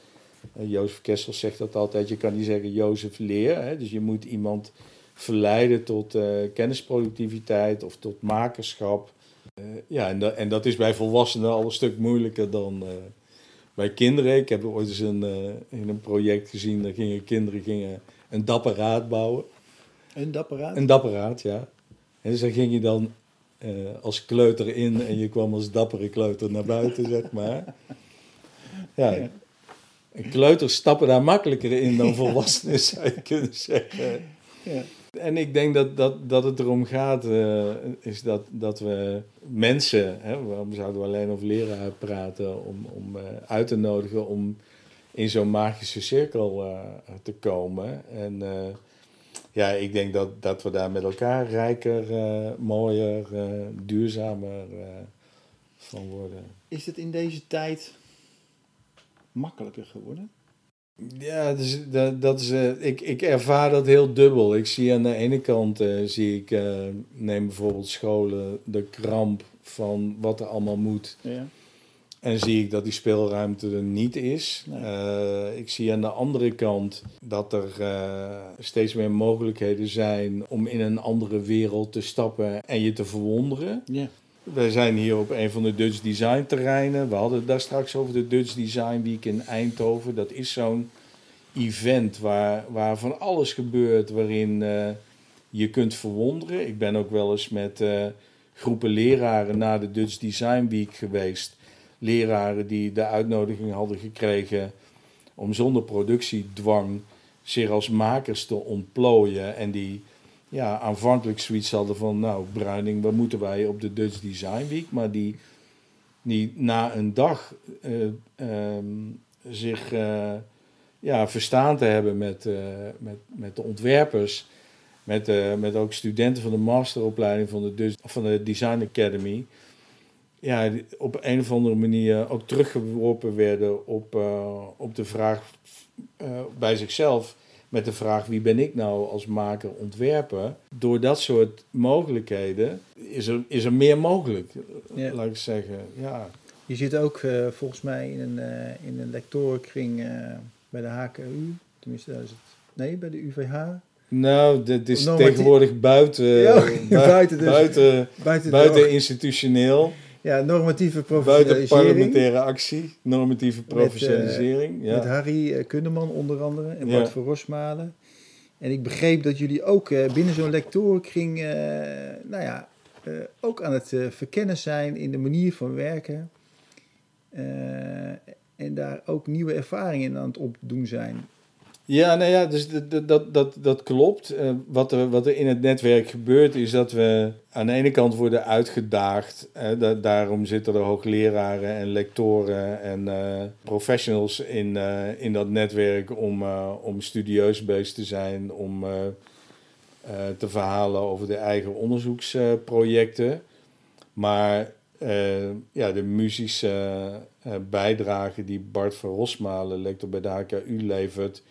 Jozef Kessel zegt dat altijd, je kan niet zeggen Jozef leer. Hè? Dus je moet iemand verleiden tot uh, kennisproductiviteit of tot makerschap. ja, en, dat, en dat is bij volwassenen al een stuk moeilijker dan bij kinderen. Ik heb ooit eens een, in een project gezien, daar gingen kinderen gingen een dapperaat bouwen. Een dapperaat? Een dapperaat, ja. En dus daar ging je dan als kleuter in en je kwam als dappere kleuter naar buiten, zeg maar. Ja, kleuters stappen daar makkelijker in dan volwassenen, zou je kunnen zeggen. Ja. En ik denk dat, dat, dat het erom gaat, uh, is dat, dat we mensen, hè, waarom zouden we alleen over leraar praten, om, om uh, uit te nodigen om in zo'n magische cirkel te komen. En ja, ik denk dat, dat we daar met elkaar rijker, mooier, duurzamer van worden. Is het in deze tijd makkelijker geworden? Ja, dus, dat, dat is, ik, ik ervaar dat heel dubbel. Ik zie aan de ene kant, zie ik, neem bijvoorbeeld scholen, de kramp van wat er allemaal moet. Ja. En zie ik dat die speelruimte er niet is. Ik zie aan de andere kant dat er steeds meer mogelijkheden zijn om in een andere wereld te stappen en je te verwonderen. Ja. We zijn hier op een van de Dutch Design terreinen. We hadden het daar straks over de Dutch Design Week in Eindhoven. Dat is zo'n event waar, waar van alles gebeurt, waarin uh, je kunt verwonderen. Ik ben ook wel eens met groepen leraren naar de Dutch Design Week geweest leraren die de uitnodiging hadden gekregen om zonder productiedwang zich als makers te ontplooien. En die ja, aanvankelijk zoiets hadden van, nou Bruining, wat moeten wij op de Dutch Design Week? Maar die, die na een dag uh, um, zich uh, ja, verstaan te hebben met, uh, met, met de ontwerpers, met, met ook studenten van de masteropleiding van de, Dutch, van de Design Academy ja, op een of andere manier ook teruggeworpen werden op, op de vraag bij zichzelf. Met de vraag wie ben ik nou als maker, ontwerper. Door dat soort mogelijkheden is er, is er meer mogelijk, ja. laat ik zeggen. Ja. Je zit ook uh, volgens mij in een, in een lectorenkring bij de HKU. Tenminste, dat is het. Nee, bij de UVH. Nou, dit is tegenwoordig buiten, ja, buiten, dus, buiten, buiten, buiten institutioneel. Ja, normatieve professionalisering. parlementaire actie, normatieve professionalisering. Met, uh, ja. met Harry uh, Kunneman onder andere en Bart ja. van Rosmalen. En ik begreep dat jullie ook uh, binnen zo'n lectorenkring, nou ja, ook aan het verkennen zijn in de manier van werken. en daar ook nieuwe ervaringen aan het opdoen zijn. Ja, nou ja, dus dat, dat, dat, dat klopt. Uh, wat, er, wat er in het netwerk gebeurt, is dat we aan de ene kant worden uitgedaagd. Da daarom zitten er hoogleraren en lectoren en uh, professionals in, in dat netwerk om, om studieus bezig te zijn, om te verhalen over de eigen onderzoeksprojecten. Maar ja, de muzische bijdrage die Bart van Rosmalen, lector bij de HKU, levert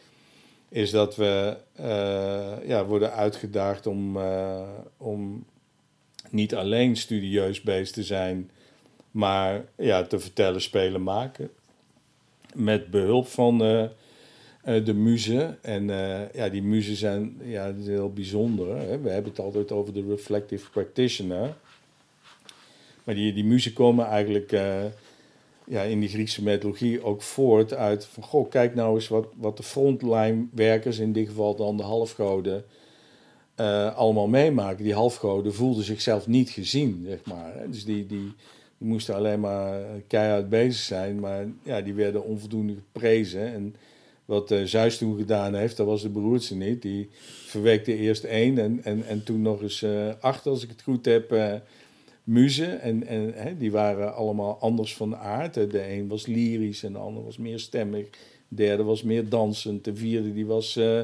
is dat we uh, ja, worden uitgedaagd om, uh, om niet alleen studieus bezig te zijn, maar ja, te vertellen, spelen, maken. Met behulp van uh, de muzen. En ja, die muzen zijn ja, heel bijzonder. Hè? We hebben het altijd over de reflective practitioner. Maar die, die muzen komen eigenlijk ja, in die Griekse mythologie ook voort uit van, goh, kijk nou eens wat, wat de frontline-werkers, in dit geval dan de halfgoden, uh, allemaal meemaken. Die halfgoden voelden zichzelf niet gezien, zeg maar. Dus die, die, die moesten alleen maar keihard bezig zijn, maar ja, die werden onvoldoende geprezen. En wat uh, Zeus toen gedaan heeft, dat was de beroerdste niet. Die verwekte eerst één en, en, en toen nog eens uh, acht, als ik het goed heb muzen. En, en hè, die waren allemaal anders van aard. De een was lyrisch en de ander was meer stemmig. De derde was meer dansend. De vierde die was uh,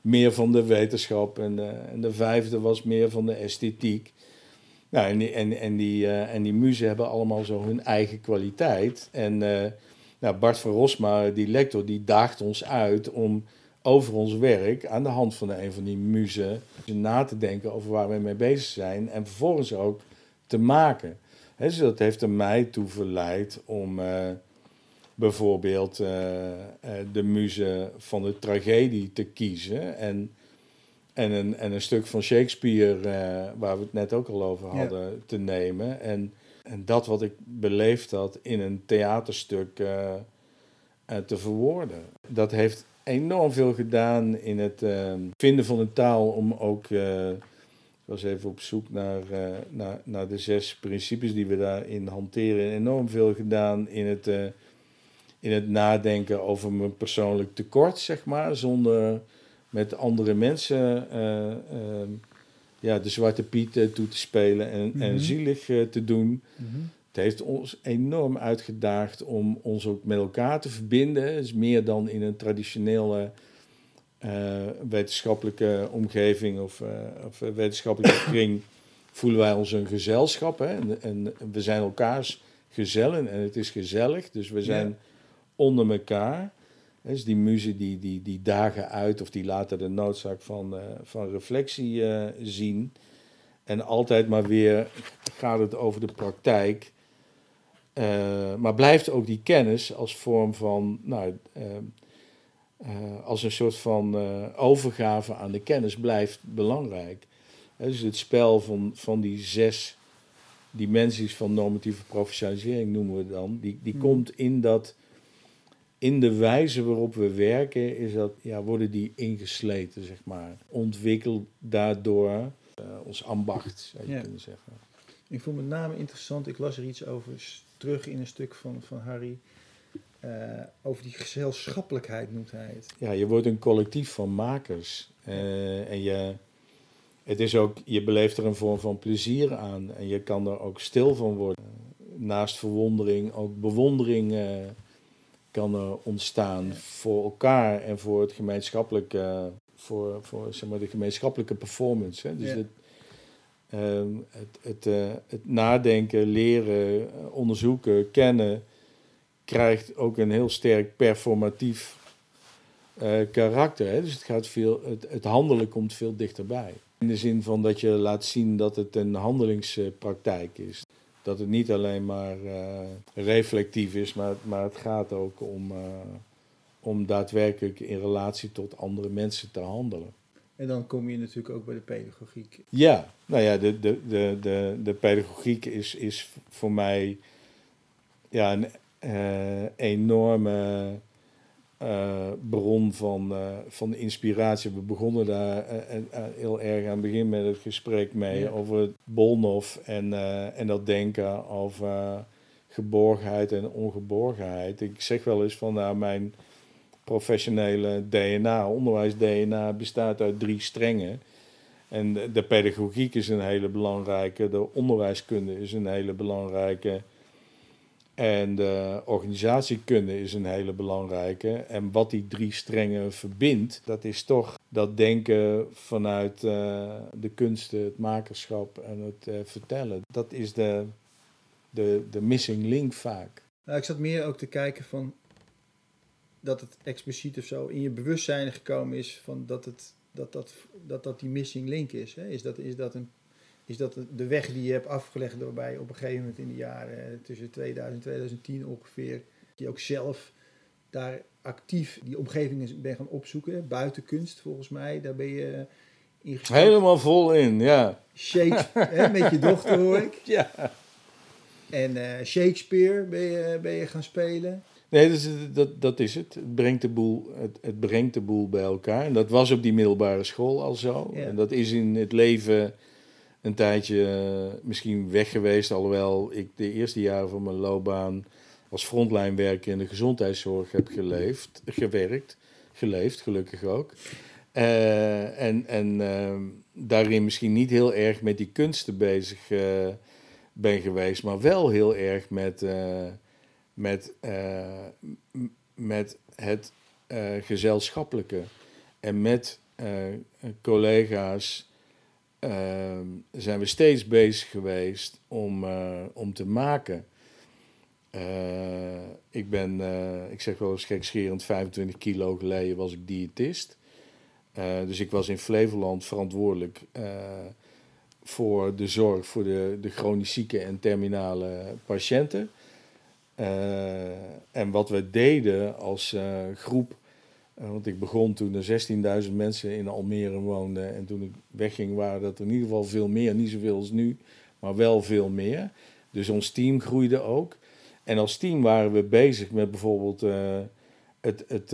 meer van de wetenschap. En, uh, en de vijfde was meer van de esthetiek. Nou, en, die, en, en, die, uh, en die muzen hebben allemaal zo hun eigen kwaliteit. En nou, Bart van Rosma, die lector, die daagt ons uit om over ons werk aan de hand van een van die muzen na te denken over waar we mee bezig zijn. En vervolgens ook te maken. dus dat heeft er mij toe verleid om, uh, bijvoorbeeld de muze van de tragedie te kiezen. En, en, een, en een stuk van Shakespeare, waar we het net ook al over hadden, te nemen. En, en dat wat ik beleefd had in een theaterstuk te verwoorden. Dat heeft enorm veel gedaan in het vinden van een taal om ook. Ik was even op zoek naar, uh, naar, naar de zes principes die we daarin hanteren. Enorm veel gedaan in het, uh, in het nadenken over mijn persoonlijk tekort, zeg maar. Zonder met andere mensen ehm, ja, de zwarte piet toe te spelen en, en mhm. zielig te doen. Mm het heeft ons enorm uitgedaagd om ons ook met elkaar te verbinden. Het is meer dan in een traditionele wetenschappelijke omgeving of, uh, of wetenschappelijke kring voelen wij ons een gezelschap. Hè? En, en, we zijn elkaars gezellen en het is gezellig, dus we zijn onder elkaar. Dus die muzen die, die, die dagen uit of die laten de noodzaak van, uh, van reflectie zien. En altijd maar weer gaat het over de praktijk. Uh, maar blijft ook die kennis als vorm van, nou, uh, uh, als een soort van overgave aan de kennis blijft belangrijk. dus het spel van, van die zes dimensies van normatieve professionalisering noemen we dan, die, die hmm. komt in dat, in de wijze waarop we werken, is dat, ja, worden die ingesleten, zeg maar. Ontwikkeld daardoor ons ambacht, zou je kunnen zeggen. Ik vond met name interessant, ik las er iets over terug in een stuk van, van Harry. Uh, over die gezelschappelijkheid noemt hij het. Ja, je wordt een collectief van makers. Uh, en je, het is ook, je beleeft er een vorm van plezier aan. En je kan er ook stil van worden. Naast verwondering ook bewondering uh, kan er ontstaan ja. voor elkaar en voor het gemeenschappelijke, voor, voor zeg maar, de gemeenschappelijke performance. Hè. Dus ja. Ehm, het, het, het, nadenken, leren, onderzoeken, kennen, krijgt ook een heel sterk performatief uh, karakter. Hè? Dus het, gaat veel, het, het, handelen komt veel dichterbij. In de zin van dat je laat zien dat het een handelingspraktijk is. Dat het niet alleen maar uh, reflectief is, maar, maar het gaat ook om, om daadwerkelijk in relatie tot andere mensen te handelen. En dan kom je natuurlijk ook bij de pedagogiek. Ja, nou ja, de, de, de, de, de pedagogiek is, is voor mij ja, een enorme uh, bron van, uh, van inspiratie. We begonnen daar heel erg aan het begin met het gesprek mee ja. over Bolnoff en, en dat denken over geborgenheid en ongeborgenheid. Ik zeg wel eens van nou, mijn professionele DNA, onderwijs-DNA, bestaat uit drie strengen. En de pedagogiek is een hele belangrijke, de onderwijskunde is een hele belangrijke. En de organisatiekunde is een hele belangrijke. En wat die drie strengen verbindt, dat is toch dat denken vanuit uh, de kunsten, het makerschap en het uh, vertellen. Dat is de, de, de missing link vaak. Nou, ik zat meer ook te kijken van dat het expliciet of zo in je bewustzijn gekomen is van dat het, dat, dat, dat, dat die missing link is. Hè? Is, dat, is, dat een, is dat de weg die je hebt afgelegd waarbij je op een gegeven moment in de jaren tussen 2000 en 2010 ongeveer, die ook zelf daar actief die omgevingen ben gaan opzoeken, buiten kunst volgens mij, daar ben je in Helemaal vol in, ja. Shakespeare, hè, met je dochter hoor ik. Ja. En uh, Shakespeare ben je, ben je gaan spelen. Nee, dat is, dat, dat is het. Het brengt, de boel, het, het, brengt de boel bij elkaar. En dat was op die middelbare school al zo. En dat is in het leven een tijdje eh, misschien weg geweest. Alhoewel ik de eerste jaren van mijn loopbaan als frontlijnwerker in de gezondheidszorg heb geleefd, gewerkt. Geleefd, gelukkig ook. Uh, en en uh, daarin misschien niet heel erg met die kunsten bezig uh, ben geweest, maar wel heel erg met met, met het gezelschappelijke en met collega's zijn we steeds bezig geweest om, om te maken. ik ben, ik zeg wel eens gekscherend, 25 kilo geleden was ik diëtist. dus ik was in Flevoland verantwoordelijk voor de zorg voor de, de chronisch zieke en terminale patiënten. Eh, en wat we deden als eh, groep, eh, want ik begon toen er 16.000 mensen in Almere woonden. En toen ik wegging waren dat er in ieder geval veel meer, niet zoveel als nu, maar wel veel meer. Dus ons team groeide ook. En als team waren we bezig met bijvoorbeeld het, het,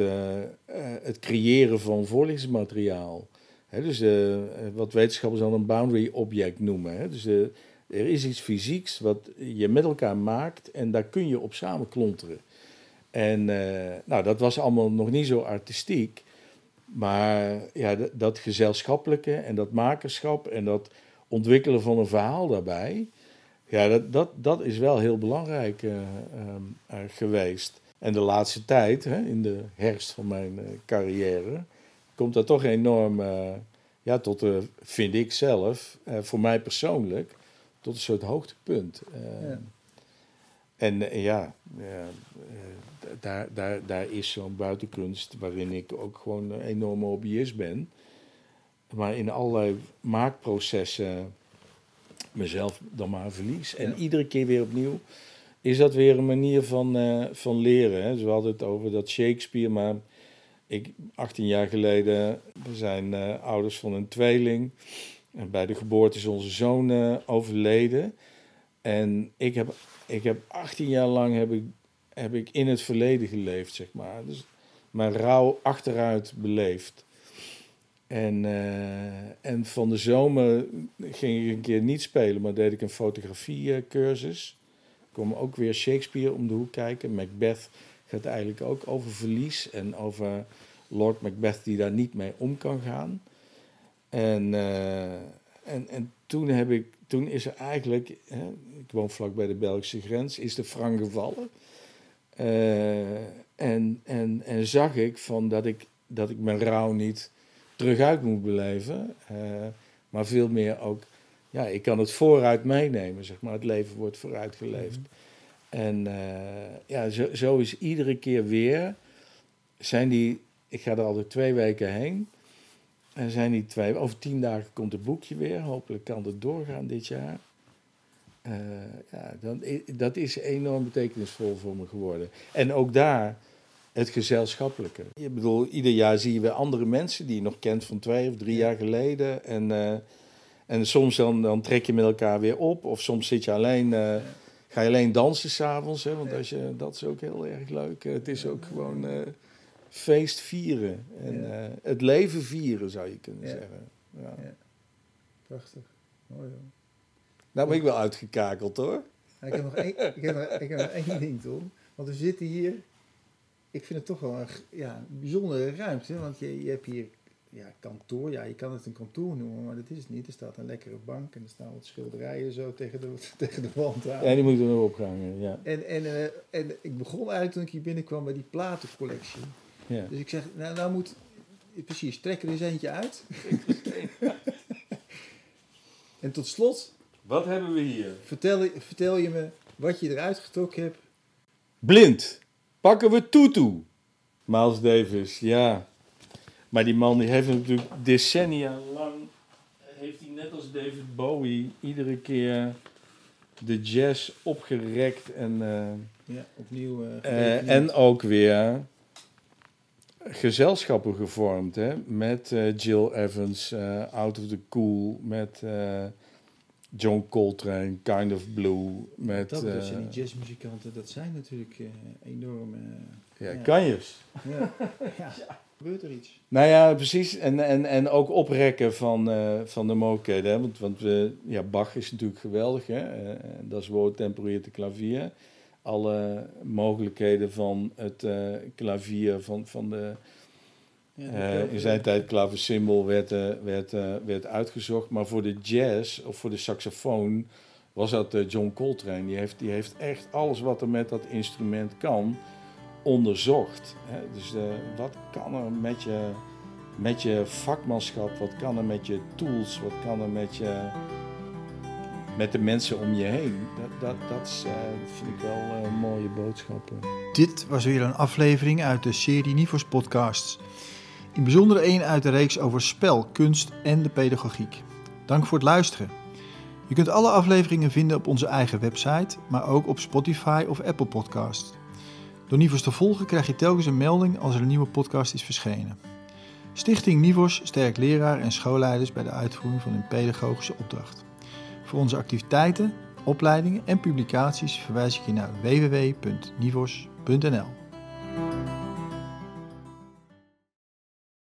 het creëren van voorlichtingsmateriaal. dus wat wetenschappers dan een boundary object noemen. Dus er is iets fysieks wat je met elkaar maakt en daar kun je op samen klonteren. En uh, nou, dat was allemaal nog niet zo artistiek. Maar ja, dat gezelschappelijke en dat makerschap en dat ontwikkelen van een verhaal daarbij. Ja, dat, dat, dat is wel heel belangrijk uh, uh, geweest. En de laatste tijd, hè, in de herfst van mijn carrière, komt dat toch enorm, ja, tot, vind ik zelf, voor mij persoonlijk, tot een soort hoogtepunt. Ja. En ja, uh, daar, daar, daar is zo'n buitenkunst waarin ik ook gewoon een enorme hobbyist ben. Maar in allerlei maakprocessen mezelf dan maar verlies. En iedere keer weer opnieuw is dat weer een manier van, van leren. Hè. Dus we hadden het over dat Shakespeare, maar ik, 18 jaar geleden, we zijn ouders van een tweeling. En bij de geboorte is onze zoon uh, overleden. En ik heb, ik heb 18 jaar lang heb ik, heb ik in het verleden geleefd, zeg maar. Dus mijn rouw achteruit beleefd. En, uh, en van de zomer ging ik een keer niet spelen, maar deed ik een fotografiecursus. Kwam ook weer Shakespeare om de hoek kijken. Macbeth gaat eigenlijk ook over verlies en over Lord Macbeth die daar niet mee om kan gaan. En, uh, en, en toen, heb ik, toen is er eigenlijk, hè, ik woon vlak bij de Belgische grens, is de frank gevallen. Uh, en, en, en zag ik van dat ik, dat ik mijn rouw niet terug uit moet beleven. Uh, maar veel meer ook, ja, ik kan het vooruit meenemen, zeg maar. Het leven wordt vooruit geleefd. Mm -hmm. En ja, zo, zo is iedere keer weer, zijn die, ik ga er altijd twee weken heen. En zijn die twee, over tien dagen komt het boekje weer. Hopelijk kan het doorgaan dit jaar. Uh, ja, dan, dat is enorm betekenisvol voor me geworden. En ook daar het gezelschappelijke. Ik bedoel, ieder jaar zie je weer andere mensen die je nog kent van twee of drie jaar geleden. En, uh, en soms dan, dan trek je met elkaar weer op. Of soms zit je alleen, uh, ga je alleen dansen s'avonds. Want als je, dat is ook heel erg leuk. Het is ook gewoon feest vieren. En het leven vieren, zou je kunnen zeggen. Ja. Prachtig. Mooi hoor. Nou ben ik wel uitgekakeld hoor. ik, heb nog één, ik, heb nog, ik heb nog één ding, Tom. Want we zitten hier... Ik vind het toch wel een ja, bijzondere ruimte. Want je, je hebt hier ja, kantoor. Ja, je kan het een kantoor noemen, maar dat is het niet. Er staat een lekkere bank en er staan wat schilderijen zo tegen de, tegen de wand aan. Ja, die moeten er nog opgehangen, ja. En, en, uh, en ik begon eigenlijk toen ik hier binnenkwam bij die platencollectie. Ja. Dus ik zeg, nou, nou moet, precies, trek er eens eentje uit. en tot slot. Wat hebben we hier? Vertel, vertel je me wat je eruit getrokken hebt. Blind. Pakken we Tutu. Miles Davis, ja. Maar die man die heeft natuurlijk decennia lang, heeft hij net als David Bowie, iedere keer de jazz opgerekt en... Uh, ja, opnieuw. Uh, uh, en ook weer gezelschappen gevormd. Hè? Met uh, Jill Evans, uh, Out of the Cool, met uh, John Coltrane, Kind of Blue. Met, dat dus, die jazzmuzikanten, dat zijn natuurlijk enorme... ja, ja, kanjes. Ja. ja. Gebeurt er iets? Nou ja, precies. En, en, en ook oprekken van, van de mogelijkheden. Hè? Want, want we, ja, Bach is natuurlijk geweldig. Hè? dat is woord temporeert de klavier alle mogelijkheden van het uh, klavier van, van de. Ja, uh, in zijn tijd klaversymbol werd, uh, werd, werd uitgezocht. Maar voor de jazz of voor de saxofoon was dat John Coltrane. Die heeft, die heeft echt alles wat er met dat instrument kan onderzocht. Hè? Dus wat kan er met je, met je vakmanschap, wat kan er met je tools, wat kan er met je met de mensen om je heen. Dat, dat, dat uh, vind ik wel uh, mooie boodschappen. Dit was weer een aflevering uit de serie Nivos Podcasts. In bijzonder één uit de reeks over spel, kunst en de pedagogiek. Dank voor het luisteren. Je kunt alle afleveringen vinden op onze eigen website, maar ook op Spotify of Apple Podcast. Door Nivos te volgen krijg je telkens een melding als er een nieuwe podcast is verschenen. Stichting Nivos sterkt leraar en schoolleiders bij de uitvoering van hun pedagogische opdracht. Voor onze activiteiten, opleidingen en publicaties verwijs ik je naar www.nivos.nl.